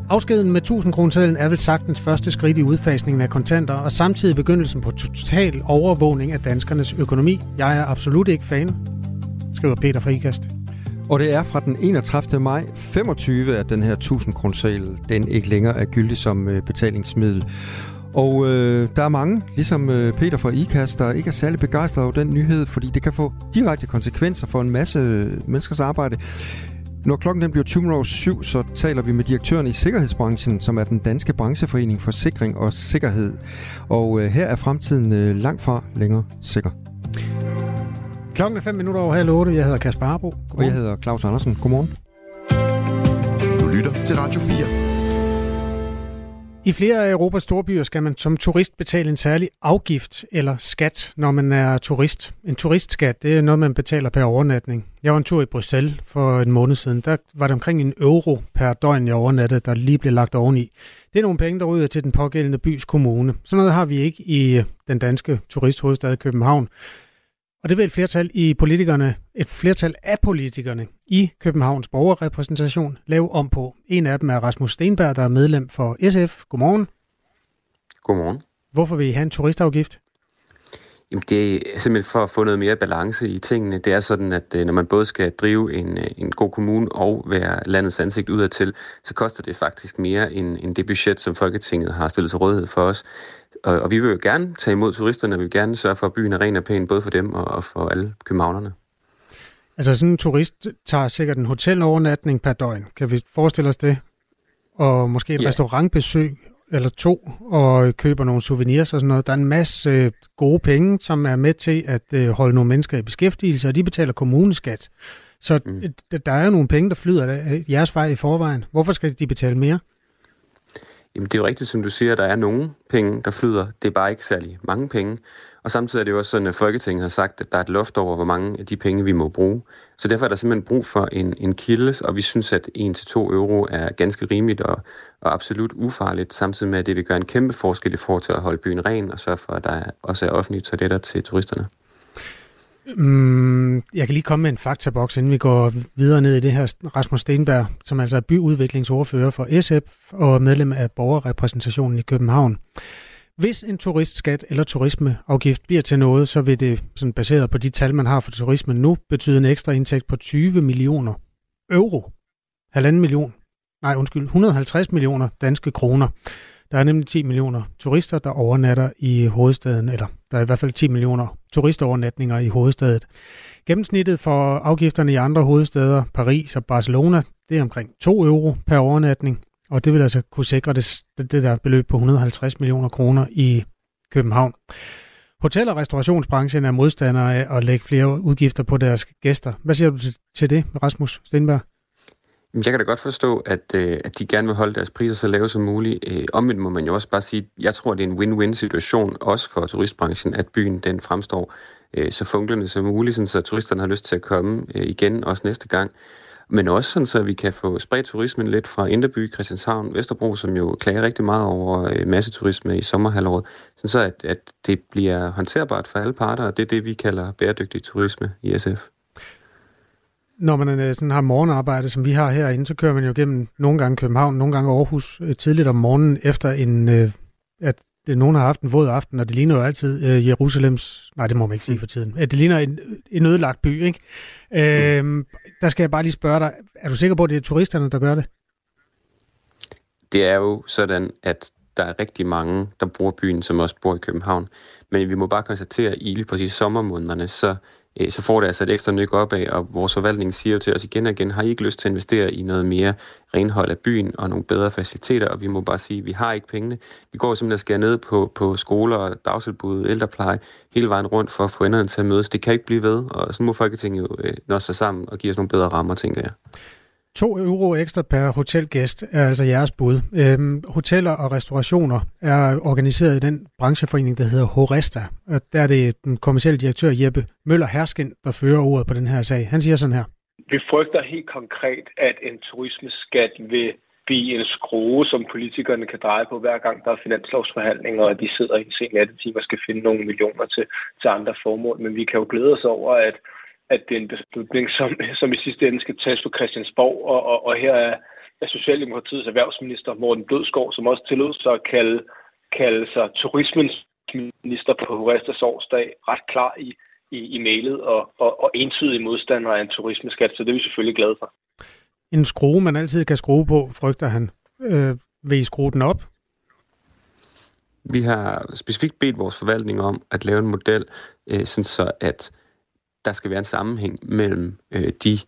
Afskeden med 1000 kroner er vel sagtens første skridt i udfasningen af kontanter, og samtidig begyndelsen på total overvågning af danskernes økonomi. Jeg er absolut ikke fan, skriver Peter fra IKAST. Og det er fra den 31. maj 25, at den her 1000 kroner den ikke længere er gyldig som øh, betalingsmiddel. Og øh, der er mange, ligesom øh, Peter fra IKAST, der ikke er særlig begejstrede over den nyhed, fordi det kan få direkte konsekvenser for en masse menneskers arbejde. Når klokken den bliver 20 7, så taler vi med direktøren i Sikkerhedsbranchen, som er den danske brancheforening for sikring og sikkerhed. Og øh, her er fremtiden øh, langt fra længere sikker. Klokken er 5 minutter over halv 8. Jeg hedder Kasper Arbo. Og jeg hedder Claus Andersen. Godmorgen. Du lytter til Radio 4. I flere af Europas storbyer skal man som turist betale en særlig afgift eller skat, når man er turist. En turistskat, det er noget, man betaler per overnatning. Jeg var en tur i Bruxelles for en måned siden. Der var det omkring en euro per døgn, jeg overnattede, der lige blev lagt oveni. Det er nogle penge, der ryger til den pågældende bys kommune. Sådan noget har vi ikke i den danske turisthovedstad København. Og det vil et flertal i politikerne, et flertal af politikerne i Københavns borgerrepræsentation lave om på. En af dem er Rasmus Stenberg, der er medlem for SF. Godmorgen. Godmorgen. Hvorfor vil I have en turistafgift? Jamen, det er simpelthen for at få noget mere balance i tingene. Det er sådan, at øh, når man både skal drive en, øh, en god kommune og være landets ansigt udadtil, så koster det faktisk mere end, end det budget, som Folketinget har stillet til rådighed for os. Og, og vi vil jo gerne tage imod turisterne, og vi vil gerne sørge for, at byen er ren og pæn, både for dem og, og for alle københavnerne. Altså sådan en turist tager sikkert en hotelovernatning per døgn. Kan vi forestille os det? Og måske et ja. restaurantbesøg eller to, og køber nogle souvenirs og sådan noget. Der er en masse gode penge, som er med til at øh, holde nogle mennesker i beskæftigelse, og de betaler kommuneskat. Så mm. der er jo nogle penge, der flyder af jeres vej i forvejen. Hvorfor skal de betale mere? Jamen, det er jo rigtigt, som du siger, der er nogle penge, der flyder. Det er bare ikke særlig mange penge. Og samtidig er det jo også sådan, at Folketinget har sagt, at der er et loft over, hvor mange af de penge, vi må bruge. Så derfor er der simpelthen brug for en, en kilde, og vi synes, at 1-2 euro er ganske rimeligt og, og absolut ufarligt, samtidig med, at det vil gøre en kæmpe forskel i forhold til at holde byen ren og sørge for, at der også er offentlige toiletter til turisterne. Mm, jeg kan lige komme med en faktaboks, inden vi går videre ned i det her. Rasmus Stenberg, som altså er byudviklingsordfører for SF og medlem af borgerrepræsentationen i København. Hvis en turistskat eller turismeafgift bliver til noget, så vil det, sådan baseret på de tal, man har for turismen nu, betyde en ekstra indtægt på 20 millioner euro. Halvanden million. Nej, undskyld, 150 millioner danske kroner. Der er nemlig 10 millioner turister, der overnatter i hovedstaden, eller der er i hvert fald 10 millioner turistovernatninger i hovedstaden. Gennemsnittet for afgifterne i andre hovedsteder, Paris og Barcelona, det er omkring 2 euro per overnatning, og det vil altså kunne sikre det, det der beløb på 150 millioner kroner i København. Hotel- og restaurationsbranchen er modstandere af at lægge flere udgifter på deres gæster. Hvad siger du til det, Rasmus Stenberg? Jeg kan da godt forstå, at, øh, at de gerne vil holde deres priser så lave som muligt. Øh, omvendt må man jo også bare sige, jeg tror, det er en win-win situation, også for turistbranchen, at byen den fremstår øh, så funklende som muligt, sådan, så turisterne har lyst til at komme øh, igen, også næste gang. Men også sådan, så vi kan få spredt turismen lidt fra Inderby, Christianshavn, Vesterbro, som jo klager rigtig meget over øh, masseturisme i sommerhalvåret, sådan så at, at det bliver håndterbart for alle parter, og det er det, vi kalder bæredygtig turisme i SF når man øh, sådan har morgenarbejde, som vi har herinde, så kører man jo gennem nogle gange København, nogle gange Aarhus øh, tidligt om morgenen, efter en, øh, at det, nogen har haft en våd aften, og det ligner jo altid øh, Jerusalems, nej det må man ikke sige mm. for tiden, at det ligner en, en ødelagt by, ikke? Øh, der skal jeg bare lige spørge dig, er du sikker på, at det er turisterne, der gør det? Det er jo sådan, at der er rigtig mange, der bruger byen, som også bor i København. Men vi må bare konstatere, at i lige præcis sommermånederne, så Øh, så får det altså et ekstra nyk af, og vores forvaltning siger til os igen og igen, har I ikke lyst til at investere i noget mere renhold af byen og nogle bedre faciliteter, og vi må bare sige, at vi har ikke pengene. Vi går simpelthen og skære ned på, på skoler, dagtilbud, ældrepleje, hele vejen rundt for at få enderne til at mødes. Det kan ikke blive ved, og så må Folketinget jo øh, nå sig sammen og give os nogle bedre rammer, tænker jeg. 2 euro ekstra per hotelgæst er altså jeres bud. Øhm, hoteller og restaurationer er organiseret i den brancheforening, der hedder Horesta. Og der er det den kommercielle direktør Jeppe Møller Hersken, der fører ordet på den her sag. Han siger sådan her. Vi frygter helt konkret, at en turismeskat vil blive en skrue, som politikerne kan dreje på hver gang der er finanslovsforhandlinger, og de sidder i en sen nattetime og skal finde nogle millioner til, til andre formål. Men vi kan jo glæde os over, at, at det er en beslutning, som, som i sidste ende skal tages på Christiansborg, og, og, og her er, er Socialdemokratiets erhvervsminister Morten Dødskov, som også tillod sig at kalde, kalde sig turismens minister på Horestas årsdag ret klar i, i, i mailet og, og, og entydig modstander af en turismeskat, så det er vi selvfølgelig glade for. En skrue, man altid kan skrue på, frygter han. Øh, vil I skrue den op? Vi har specifikt bedt vores forvaltning om at lave en model, øh, sådan så at der skal være en sammenhæng mellem øh, de,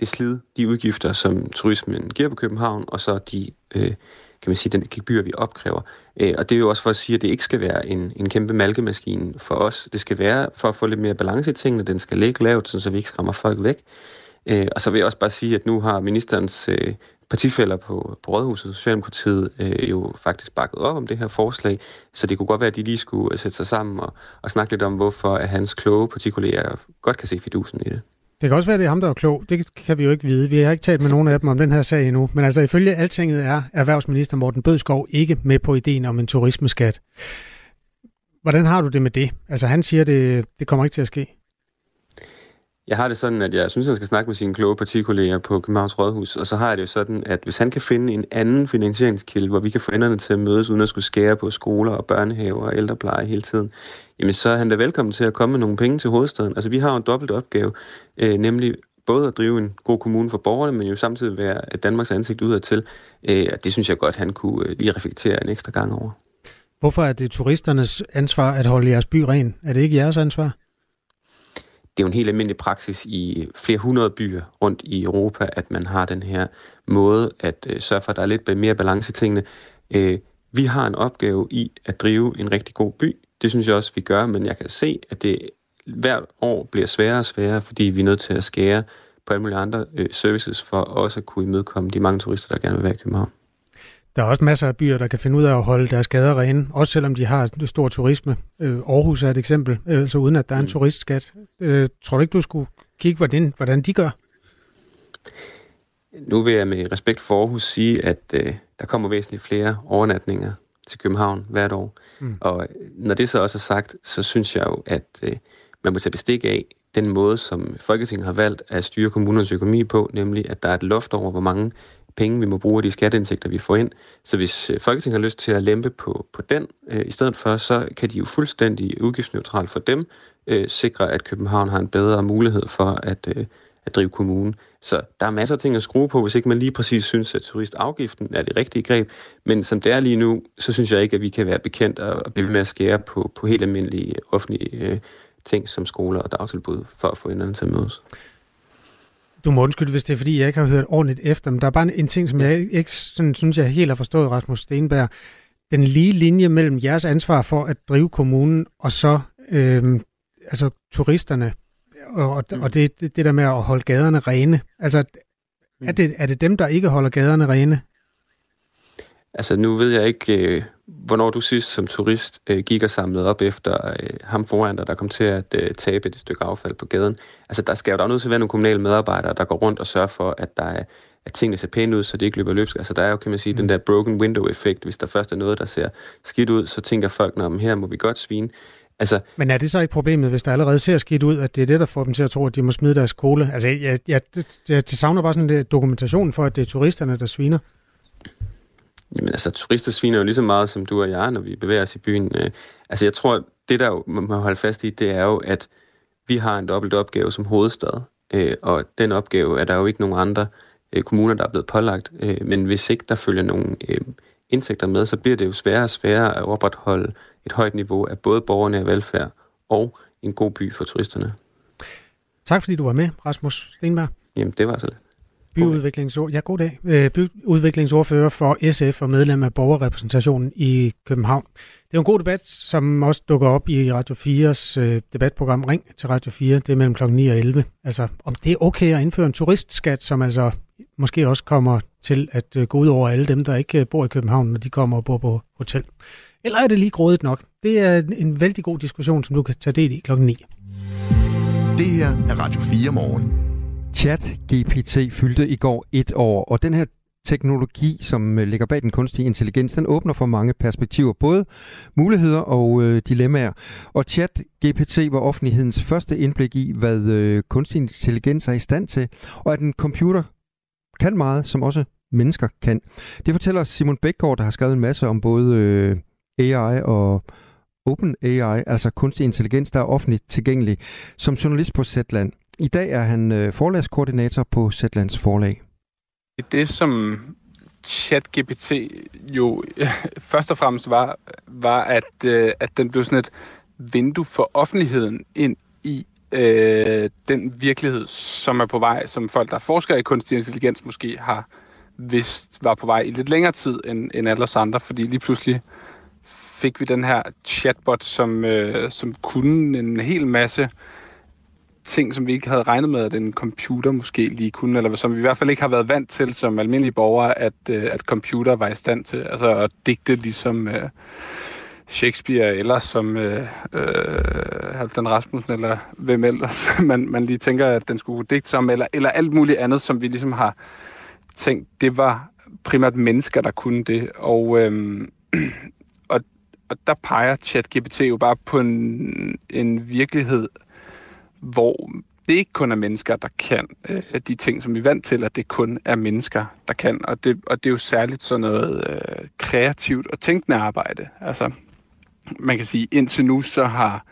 det slid, de udgifter, som turismen giver på København, og så de øh, kan man sige, den gebyr, vi opkræver. Øh, og det er jo også for at sige, at det ikke skal være en, en kæmpe malkemaskine for os. Det skal være for at få lidt mere balance i tingene. Den skal ligge lavt, så vi ikke skræmmer folk væk. Øh, og så vil jeg også bare sige, at nu har ministerens øh, partifælder på, på Rådhuset, Socialdemokratiet, øh, jo faktisk bakket op om det her forslag, så det kunne godt være, at de lige skulle øh, sætte sig sammen og, og snakke lidt om, hvorfor at hans kloge partikolleger godt kan se fidusen i det. Det kan også være, at det er ham, der er klog. Det kan vi jo ikke vide. Vi har ikke talt med nogen af dem om den her sag endnu. Men altså ifølge altinget er erhvervsminister Morten Bødskov ikke med på ideen om en turismeskat. Hvordan har du det med det? Altså han siger, det, det kommer ikke til at ske. Jeg har det sådan, at jeg synes, han skal snakke med sine kloge partikolleger på Københavns Rådhus, og så har jeg det jo sådan, at hvis han kan finde en anden finansieringskilde, hvor vi kan få enderne til at mødes, uden at skulle skære på skoler og børnehaver og ældrepleje hele tiden, jamen så er han da velkommen til at komme med nogle penge til hovedstaden. Altså vi har jo en dobbelt opgave, øh, nemlig både at drive en god kommune for borgerne, men jo samtidig være Danmarks ansigt udadtil. Øh, og det synes jeg godt, han kunne øh, lige reflektere en ekstra gang over. Hvorfor er det turisternes ansvar at holde jeres by ren? Er det ikke jeres ansvar? Det er jo en helt almindelig praksis i flere hundrede byer rundt i Europa, at man har den her måde at øh, sørge for, at der er lidt mere balance i tingene. Øh, vi har en opgave i at drive en rigtig god by. Det synes jeg også, vi gør, men jeg kan se, at det hvert år bliver sværere og sværere, fordi vi er nødt til at skære på alle mulige andre øh, services for også at kunne imødekomme de mange turister, der gerne vil være i København. Der er også masser af byer, der kan finde ud af at holde deres gader rene, også selvom de har stor turisme. Øh, Aarhus er et eksempel, øh, så uden at der er en mm. turistskat. Øh, tror du ikke, du skulle kigge, hvordan, hvordan de gør? Nu vil jeg med respekt for Aarhus sige, at øh, der kommer væsentligt flere overnatninger til København hvert år. Mm. Og når det så også er sagt, så synes jeg jo, at øh, man må tage bestik af den måde, som Folketinget har valgt at styre kommunernes økonomi på, nemlig at der er et loft over, hvor mange penge, vi må bruge af de skatteindtægter, vi får ind. Så hvis øh, Folketinget har lyst til at lempe på, på den øh, i stedet for, så kan de jo fuldstændig udgiftsneutralt for dem øh, sikre, at København har en bedre mulighed for at, øh, at drive kommunen. Så der er masser af ting at skrue på, hvis ikke man lige præcis synes, at turistafgiften er det rigtige greb. Men som det er lige nu, så synes jeg ikke, at vi kan være bekendt og blive med at skære på, på helt almindelige offentlige øh, ting som skoler og dagtilbud for at få hinanden til at mødes. Du må undskylde, hvis det er, fordi jeg ikke har hørt ordentligt efter, men der er bare en ting, som jeg ikke sådan, synes, jeg helt har forstået, Rasmus Stenberg. Den lige linje mellem jeres ansvar for at drive kommunen, og så øh, altså turisterne, og, og mm. det, det, det der med at holde gaderne rene. Altså, er det, er det dem, der ikke holder gaderne rene? Altså, nu ved jeg ikke, øh, hvornår du sidst som turist øh, gik og samlede op efter øh, ham foran dig, der kom til at øh, tabe et stykke affald på gaden. Altså, der skal jo da nødt til at være nogle kommunale medarbejdere, der går rundt og sørger for, at der er at tingene ser pæne ud, så det ikke løber løbsk. Altså, der er jo, kan man sige, mm. den der broken window-effekt. Hvis der først er noget, der ser skidt ud, så tænker folk, at her må vi godt svine. Altså, Men er det så ikke problemet, hvis der allerede ser skidt ud, at det er det, der får dem til at tro, at de må smide deres skole? Altså, jeg, jeg, jeg, jeg savner bare sådan en dokumentation for, at det er turisterne, der sviner. Jamen altså, turister sviner jo lige så meget som du og jeg, når vi bevæger os i byen. Øh, altså jeg tror, det der jo, man må holde fast i, det er jo, at vi har en dobbelt opgave som hovedstad. Øh, og den opgave er der jo ikke nogen andre øh, kommuner, der er blevet pålagt. Men hvis ikke der følger nogen indtægter med, så bliver det jo sværere og sværere at opretholde et højt niveau af både borgerne og velfærd og en god by for turisterne. Tak fordi du var med, Rasmus Stenberg. Jamen, det var så lidt byudviklingsord, ja, god dag. Øh, byudviklingsordfører for SF og medlem af borgerrepræsentationen i København. Det er en god debat, som også dukker op i Radio 4's øh, debatprogram Ring til Radio 4. Det er mellem kl. 9 og 11. Altså, om det er okay at indføre en turistskat, som altså måske også kommer til at øh, gå ud over alle dem, der ikke bor i København, når de kommer og bor på hotel. Eller er det lige grådigt nok? Det er en vældig god diskussion, som du kan tage del i klokken 9. Det her er Radio 4 morgen. Chat GPT fyldte i går et år, og den her teknologi, som øh, ligger bag den kunstige intelligens, den åbner for mange perspektiver, både muligheder og øh, dilemmaer. Og chat GPT var offentlighedens første indblik i, hvad øh, kunstig intelligens er i stand til, og at en computer kan meget, som også mennesker kan. Det fortæller Simon Bækgaard, der har skrevet en masse om både øh, AI og Open AI, altså kunstig intelligens, der er offentligt tilgængelig, som journalist på Zetland. I dag er han øh, forlagskoordinator på Zetlands forlag. Det, som ChatGPT jo først og fremmest var, var at, øh, at den blev sådan et vindue for offentligheden ind i øh, den virkelighed, som er på vej, som folk, der forsker i kunstig intelligens, måske har vidst var på vej i lidt længere tid end, end alle os andre, fordi lige pludselig fik vi den her chatbot, som, øh, som kunne en hel masse ting, som vi ikke havde regnet med, at en computer måske lige kunne, eller som vi i hvert fald ikke har været vant til som almindelige borgere, at, øh, at computer var i stand til. Altså at digte ligesom øh, Shakespeare, eller som øh, øh, Halvdan Rasmussen, eller hvem ellers man, man lige tænker, at den skulle digte som, eller, eller alt muligt andet, som vi ligesom har tænkt, det var primært mennesker, der kunne det. Og, øh, og, og der peger ChatGPT jo bare på en, en virkelighed, hvor det ikke kun er mennesker, der kan øh, de ting, som vi er vant til, at det kun er mennesker, der kan. Og det, og det er jo særligt sådan noget øh, kreativt og tænkende arbejde. Altså, man kan sige, indtil nu så har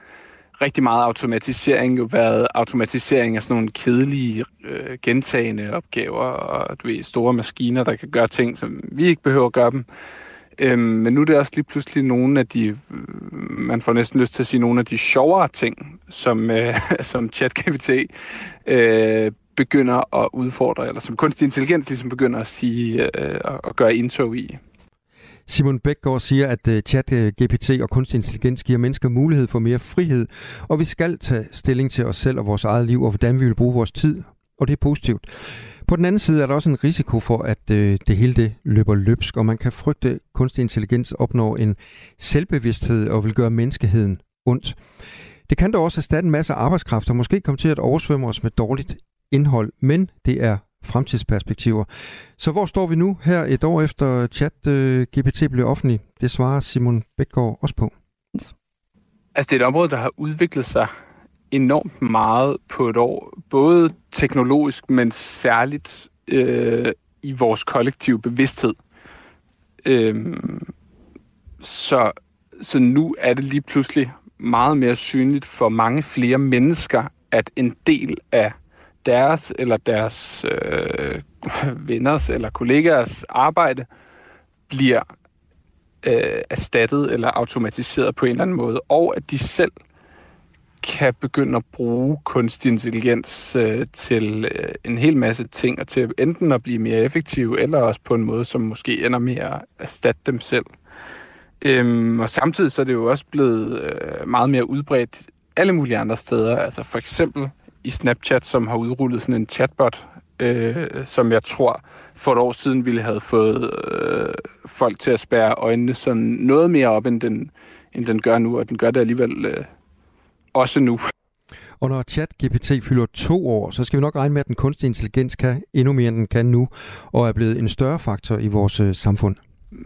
rigtig meget automatisering jo været automatisering af sådan nogle kedelige, øh, gentagende opgaver, og du ved, store maskiner, der kan gøre ting, som vi ikke behøver at gøre dem. Øhm, men nu er det også lige pludselig nogle af de, man får næsten lyst til at sige, nogle af de sjovere ting, som, øh, som ChatGPT øh, begynder at udfordre, eller som kunstig intelligens ligesom begynder at sige øh, og gøre indtog i. Simon Bækgaard siger, at øh, uh, chat GPT og kunstig intelligens giver mennesker mulighed for mere frihed, og vi skal tage stilling til os selv og vores eget liv, og hvordan vi vil bruge vores tid, og det er positivt. På den anden side er der også en risiko for, at øh, det hele det løber løbsk, og man kan frygte, at kunstig intelligens opnår en selvbevidsthed og vil gøre menneskeheden ondt. Det kan dog også erstatte en masse arbejdskraft og måske komme til at oversvømme os med dårligt indhold, men det er fremtidsperspektiver. Så hvor står vi nu her et år efter chat øh, GPT blev offentlig? Det svarer Simon Bækgaard også på. Altså det er et område, der har udviklet sig enormt meget på et år. Både teknologisk, men særligt øh, i vores kollektive bevidsthed. Øh, så, så nu er det lige pludselig meget mere synligt for mange flere mennesker, at en del af deres eller deres øh, venners eller kollegaers arbejde bliver øh, erstattet eller automatiseret på en eller anden måde, og at de selv kan begynde at bruge kunstig intelligens øh, til øh, en hel masse ting, og til enten at blive mere effektive, eller også på en måde, som måske ender med at erstatte dem selv. Øhm, og samtidig så er det jo også blevet øh, meget mere udbredt alle mulige andre steder. Altså for eksempel i Snapchat, som har udrullet sådan en chatbot, øh, som jeg tror for et år siden ville have fået øh, folk til at spære øjnene sådan noget mere op, end den, end den gør nu, og den gør det alligevel øh, også nu. Og når ChatGPT fylder to år, så skal vi nok regne med, at den kunstige intelligens kan endnu mere, end den kan nu, og er blevet en større faktor i vores øh, samfund.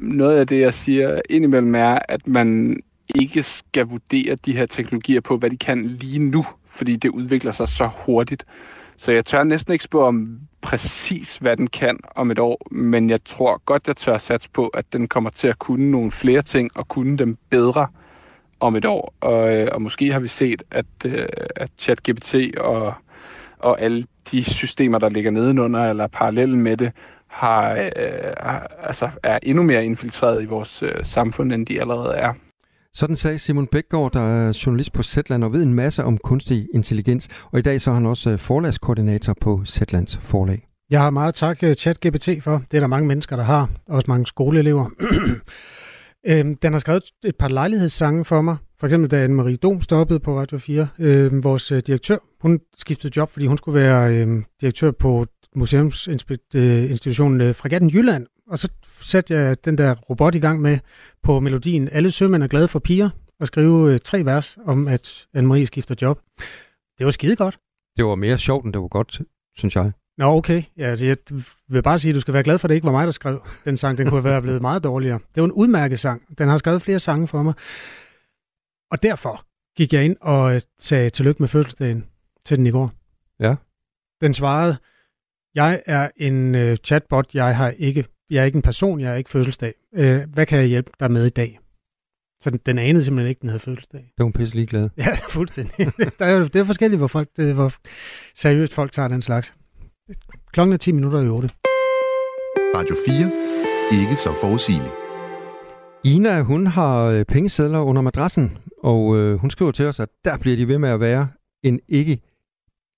Noget af det, jeg siger indimellem, er, at man ikke skal vurdere de her teknologier på, hvad de kan lige nu, fordi det udvikler sig så hurtigt. Så jeg tør næsten ikke spørge om præcis, hvad den kan om et år, men jeg tror godt, jeg tør satse på, at den kommer til at kunne nogle flere ting og kunne dem bedre om et år. Og, øh, og måske har vi set, at, øh, at ChatGPT og, og alle de systemer, der ligger nedenunder eller parallelle med det, har, øh, altså er endnu mere infiltreret i vores øh, samfund, end de allerede er. Sådan sagde Simon Bækgaard, der er journalist på Zetland og ved en masse om kunstig intelligens. Og i dag så er han også øh, forlagskoordinator på Zetlands forlag. Jeg har meget tak ChatGPT for. Det er der mange mennesker, der har. Også mange skoleelever. Øhm, den har skrevet et par lejlighedssange for mig. For eksempel da Anne-Marie Dom stoppede på Radio 4. øh, vores øh, direktør, hun skiftede job, fordi hun skulle være øh, direktør på museumsinstitutionen øh, øh, Fregatten Jylland. Og så satte jeg den der robot i gang med på melodien Alle sømænd er glade for piger og skrive øh, tre vers om, at Anne-Marie skifter job. Det var skide godt. Det var mere sjovt, end det var godt, synes jeg. Nå, okay. Ja, altså, jeg vil bare sige, at du skal være glad for, at det ikke var mig, der skrev den sang. Den kunne være blevet meget dårligere. Det var en udmærket sang. Den har skrevet flere sange for mig. Og derfor gik jeg ind og øh, sagde tillykke med fødselsdagen til den i går. Ja. Den svarede, jeg er en uh, chatbot, jeg, har ikke, jeg er ikke en person, jeg er ikke fødselsdag. Uh, hvad kan jeg hjælpe dig med i dag? Så den, den anede simpelthen ikke, den havde fødselsdag. Det var hun pisse ligeglad. Ja, fuldstændig. der er, det er forskelligt, hvor, folk, det, hvor seriøst folk tager den slags. Klokken er 10 minutter i 8. Radio 4. Ikke så forudsigeligt. Ina, hun har øh, pengesedler under madrassen, og øh, hun skriver til os, at der bliver de ved med at være en ikke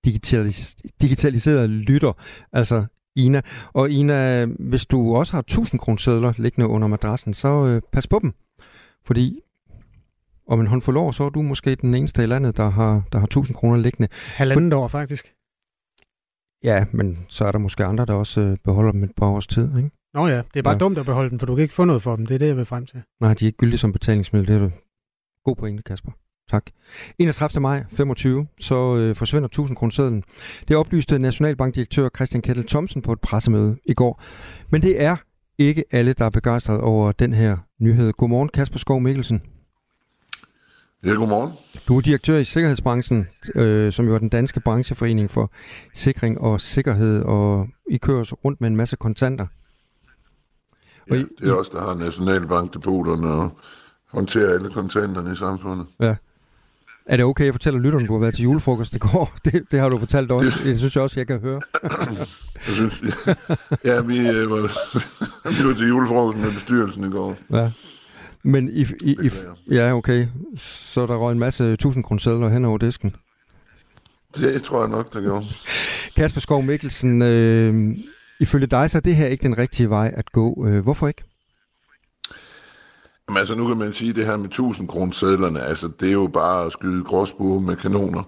digitalis- digitaliseret lytter, altså Ina. Og Ina, hvis du også har 1000 kroner liggende under madrassen, så øh, pas på dem. Fordi om en håndfuld år, så er du måske den eneste i landet, der har, der har 1000 kroner liggende. Halvandet år, faktisk. Ja, men så er der måske andre, der også øh, beholder dem et par års tid, ikke? Nå ja, det er bare Ja. dumt at beholde dem, for du kan ikke få noget for dem. Det er det, jeg vil frem til. Nej, de er ikke gyldige som betalingsmiddel. Det er du. God pointe, Kasper. Tak. 31. maj 25, så øh, forsvinder 1000 kroner Det oplyste Nationalbankdirektør Christian Kettel Thomsen på et pressemøde i går. Men det er ikke alle, der er begejstret over den her nyhed. Godmorgen, Kasper Skov Mikkelsen. Ja, godmorgen. Du er direktør i Sikkerhedsbranchen, øh, som jo er den danske brancheforening for sikring og sikkerhed, og I kører rundt med en masse kontanter. Og Ja, I, det er os, der har Nationalbankdepoterne og håndterer alle kontanterne i samfundet. Ja. Er det okay, at fortælle lytterne, du har været til julefrokost i går? Det, det har du fortalt også. Det synes jeg også, jeg kan høre. Jeg synes, ja, vi, øh, var, vi var til julefrokost med bestyrelsen i går. Ja. Men i, i, i, ja, okay. Så der røg en masse 1000 kroner hen over disken. Det tror jeg nok, der gjorde. Kasper Skov Mikkelsen, øh, ifølge dig, så er det her ikke den rigtige vej at gå. Øh, hvorfor ikke? Jamen, altså, nu kan man sige, at det her med 1000 kroner altså, det er jo bare at skyde gråsbue med kanoner.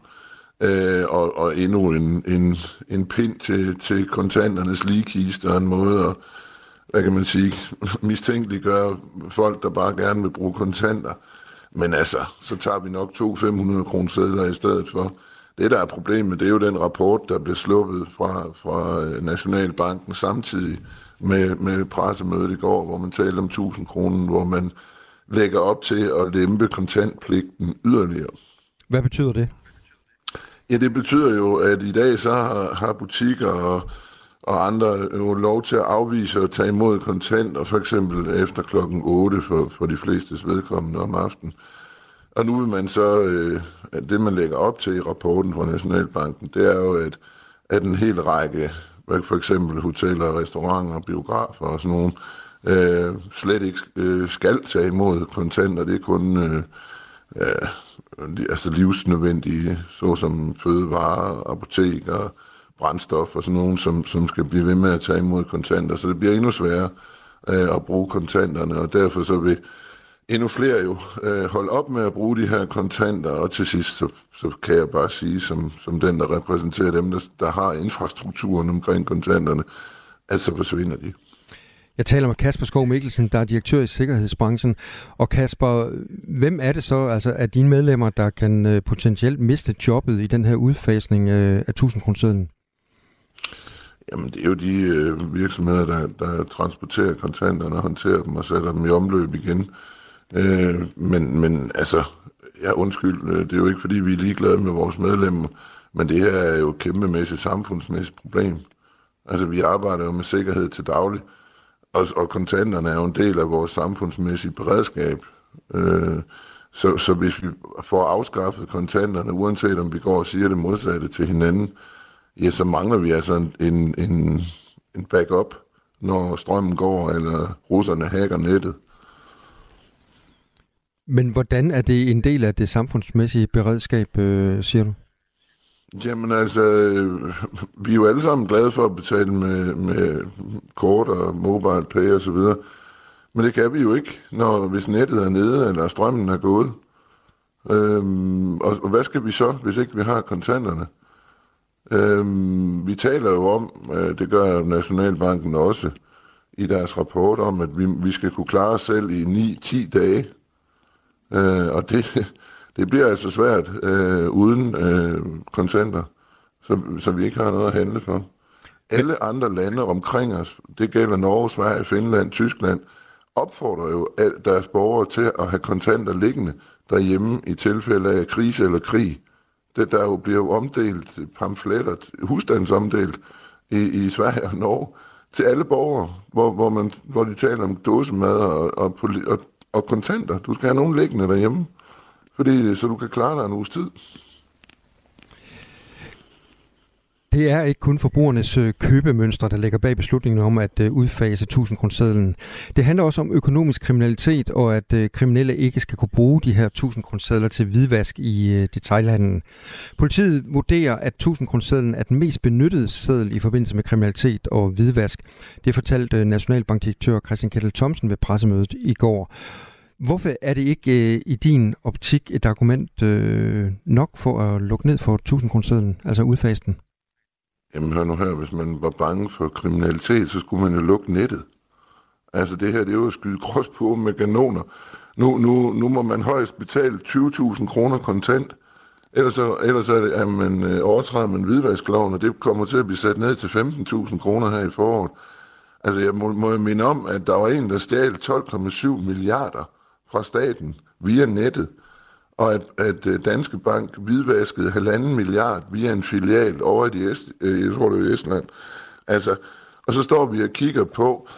Øh, og, og endnu en, en, en pind til, til kontanternes ligekiste og en måde at, hvad kan man sige, mistænkeliggøre folk, der bare gerne vil bruge kontanter. Men altså, så tager vi nok to 500 kroner sædler i stedet for. Det, der er problemet, det er jo den rapport, der blev sluppet fra, fra øh, Nationalbanken samtidig med, med pressemødet i går, hvor man talte om 1000 kroner, hvor man lægger op til at lempe kontantpligten yderligere. Hvad betyder det? Ja, det betyder jo, at i dag så har, har butikker og, og andre øh, jo lov til at afvise og tage imod kontanter, for eksempel efter klokken 8 for, for de flestes vedkommende om aftenen. Og nu vil man så, øh, det man lægger op til i rapporten fra Nationalbanken, det er jo, at, at en hel række, for eksempel hoteller, restauranter, biografer og sådan nogle, øh, slet ikke øh, skal tage imod kontanter. Det er kun øh, ja, altså livsnødvendige, såsom fødevarer, apoteker, brændstof og sådan nogen, som, som skal blive ved med at tage imod kontanter. Så det bliver endnu sværere øh, at bruge kontanterne, og derfor så vil endnu flere jo øh, holde op med at bruge de her kontanter, og til sidst så, så kan jeg bare sige, som, som den, der repræsenterer dem, der, der har infrastrukturen omkring kontanterne, at så forsvinder de. Jeg taler med Kasper Skov Mikkelsen, der er direktør i Sikkerhedsbranchen. Og Kasper, hvem er det så, altså af dine medlemmer, der kan øh, potentielt miste jobbet i den her udfasning øh, af 1000 kroner Jamen, det er jo de øh, virksomheder, der, der transporterer kontanterne og håndterer dem og sætter dem i omløb igen. Øh, men, men altså, ja, undskyld, øh, det er jo ikke, fordi vi er ligeglade med vores medlemmer, men det her er jo et kæmpemæssigt samfundsmæssigt problem. Altså, vi arbejder jo med sikkerhed til daglig, og, og kontanterne er jo en del af vores samfundsmæssige beredskab. Øh, så, så hvis vi får afskaffet kontanterne, uanset om vi går og siger det modsatte til hinanden, ja, så mangler vi altså en, en, en, en backup, når strømmen går, eller russerne hacker nettet. Men hvordan er det en del af det samfundsmæssige beredskab, øh, siger du? Jamen altså, vi er jo alle sammen glade for at betale med, med kort og mobile pay og så videre. Men det kan vi jo ikke, når hvis nettet er nede, eller strømmen er gået. Øhm, og, og hvad skal vi så, hvis ikke vi har kontanterne? Øhm, vi taler jo om, øh, det gør Nationalbanken også, i deres rapport om, at vi, vi skal kunne klare os selv i 9-10 dage. Øh, og det, det bliver altså svært øh, uden øh, kontanter, som, som vi ikke har noget at handle for. Alle andre lande omkring os, det gælder Norge, Sverige, Finland, Tyskland, opfordrer jo deres borgere til at have kontanter liggende derhjemme i tilfælde af krise eller krig. Det, der jo bliver omdelt pamfletter, husstandsomdelt i, i Sverige og Norge, til alle borgere, hvor, hvor, man, hvor de taler om dåsemad og, og, og, og kontanter. Du skal have nogen liggende derhjemme, fordi, så du kan klare dig en uges tid. Det er ikke kun forbrugernes øh, købemønstre, der ligger bag beslutningen om at øh, udfase 1000 kronersedlen. Det handler også om økonomisk kriminalitet, og at øh, kriminelle ikke skal kunne bruge de her 1000 kronersedler til hvidvask i detaljhandlen. Politiet vurderer, at 1000 kronersedlen er den mest benyttede seddel i forbindelse med kriminalitet og hvidvask. Det fortalte Nationalbankdirektør Christian Kettel Thomsen ved pressemødet i går. Hvorfor er det ikke i din optik et argument nok for at lukke ned for 1000 kronersedlen, altså udfase den? Jamen hør nu her, hvis man var bange for kriminalitet, så skulle man jo lukke nettet. Altså det her, det er jo at skyde på med kanoner. Nu, nu, nu må man højst betale 20.000 kroner kontant, ellers, så, ellers er, det, at man øh, overtræder man hvidvaskloven, og det kommer til at blive sat ned til 15.000 kroner her i foråret. Altså jeg må, må jeg minde om, at der var en, der stjal 12,7 milliarder fra staten via nettet og at, at øh, Danske Bank hvidvaskede halvanden milliard via en filial over i de Est, øh, jeg tror, det er Estland. Altså, og så står vi og kigger på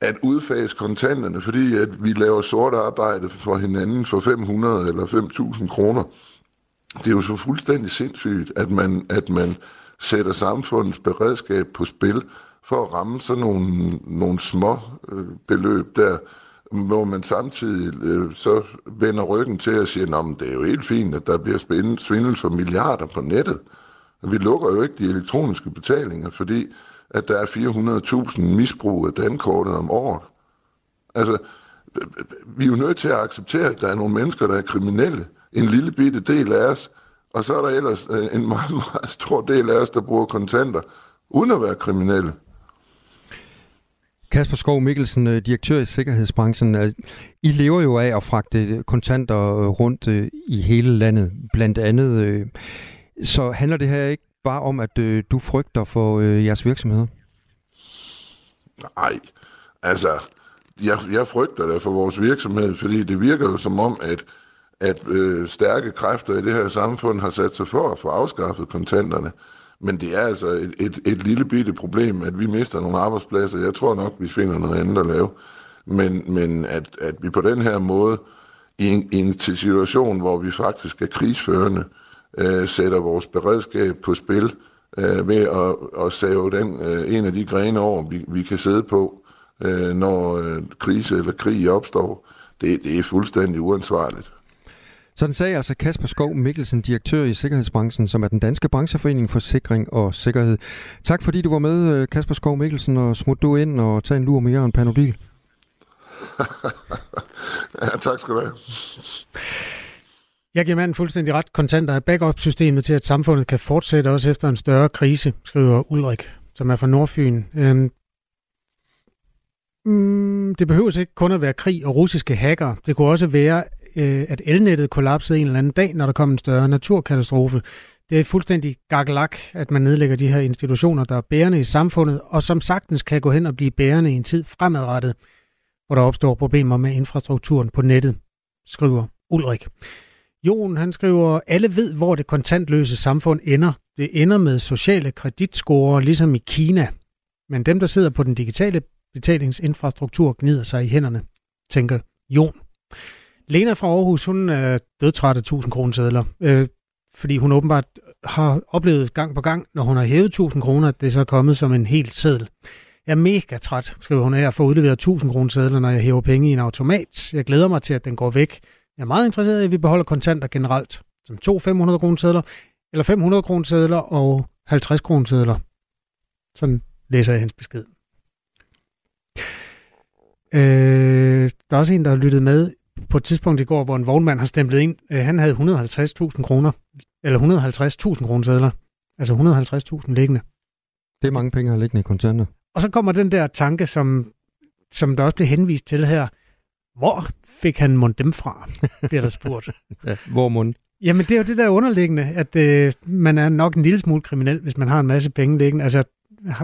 at udfase kontanterne, fordi at vi laver sort arbejde for hinanden for 500 eller 5.000 kroner. Det er jo så fuldstændig sindssygt, at man, at man sætter samfundets beredskab på spil for at ramme sådan nogle, nogle små øh, beløb der, hvor man samtidig øh, så vender ryggen til at sige, at det er jo helt fint, at der bliver svindel for milliarder på nettet. Vi lukker jo ikke de elektroniske betalinger, fordi at der er 400.000 misbrug af dankortet om året. Altså, vi er jo nødt til at acceptere, at der er nogle mennesker, der er kriminelle. En lille bitte del af os, og så er der ellers øh, en meget, meget stor del af os, der bruger kontanter, uden at være kriminelle. Kasper Skov Mikkelsen, øh, direktør i Sikkerhedsbranchen. Øh, I lever jo af at fragte øh, kontanter rundt i hele landet, blandt andet. Så handler det her ikke bare om, at du frygter for jeres virksomheder? Nej, altså, jeg, jeg frygter det for vores virksomhed, fordi det virker jo som om, at, at øh, stærke kræfter i det her samfund har sat sig for at få afskaffet kontanterne. Men det er altså et, et, et lille bitte problem, at vi mister nogle arbejdspladser. Jeg tror nok, vi finder noget andet at lave. Men, men at, at vi på den her måde, i en, i en situation, hvor vi faktisk er krigsførende, øh, sætter vores beredskab på spil øh, ved at, at save den, øh, en af de grene over, vi, vi kan sidde på, øh, når øh, krise eller krig opstår. Det, det er fuldstændig uansvarligt. Sådan sagde altså Kasper Skov Mikkelsen, direktør i Sikkerhedsbranchen, som er den danske brancheforening for sikring og sikkerhed. Tak fordi du var med, øh, Kasper Skov Mikkelsen, og smut du ind og tag en lur med Jørgen Panodil. ja, tak skal du have. Jeg giver manden fuldstændig ret. Kontanter er backup-systemet til, at samfundet kan fortsætte også efter en større krise, skriver Ulrik, som er fra Nordfyn. Øhm, mm, det behøver ikke kun at være krig og russiske hacker. Det kunne også være, øh, at elnettet kollapsede en eller anden dag, når der kom en større naturkatastrofe. Det er fuldstændig gaklak, at man nedlægger de her institutioner, der er bærende i samfundet, og som sagtens kan gå hen og blive bærende i en tid fremadrettet, hvor der opstår problemer med infrastrukturen på nettet, skriver Ulrik. Jon, han skriver, alle ved, hvor det kontantløse samfund ender. Det ender med sociale kreditscorer, ligesom i Kina. Men dem, der sidder på den digitale betalingsinfrastruktur, gnider sig i hænderne, tænker Jon. Lena fra Aarhus, hun er dødtræt af 1000 kroner sædler, øh, fordi hun åbenbart har oplevet gang på gang, når hun har hævet 1000 kroner, at det så er kommet som en helt seddel. Jeg er mega træt, skriver hun, af at få udleveret 1000 kroner sædler, når jeg hæver penge i en automat. Jeg glæder mig til, at den går væk. Jeg er meget interesseret i, at vi beholder kontanter generelt, som to 500 kroner sædler, eller 500 kroner sædler og 50 kroner sædler. Sådan læser jeg hendes besked. Øh, der er også en, der har lyttet med på et tidspunkt i går, hvor en vognmand har stemplet ind, øh, han havde 150.000 kroner, eller 150.000 kroner sædler, altså 150.000 liggende. Det er mange penge at liggende i kontanter. Og så kommer den der tanke, som, som der også bliver henvist til her. Hvor fik han mund dem fra, bliver der spurgt. ja, hvor mund? Jamen, det er jo det der underliggende, at øh, man er nok en lille smule kriminel, hvis man har en masse penge liggende. Altså,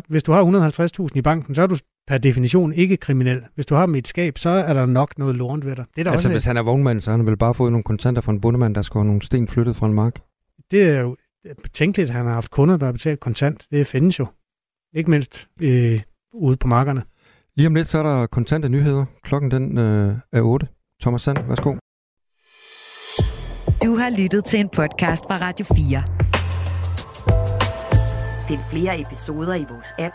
hvis du har 150.000 i banken, så er du per definition ikke kriminel. Hvis du har dem i et skab, så er der nok noget lorent ved dig. Det er der altså, også hvis han er vognmand, så har han vel bare fået nogle kontanter fra en bundemand, der skal have nogle sten flyttet fra en mark. Det er jo betænkeligt, at han har haft kunder, der har betalt kontant. Det findes jo. Ikke mindst øh, ude på markerne. Lige om lidt, så er der kontante nyheder. Klokken den øh, er 8. Thomas Sand, værsgo. Du har lyttet til en podcast fra Radio 4. Find flere episoder i vores app,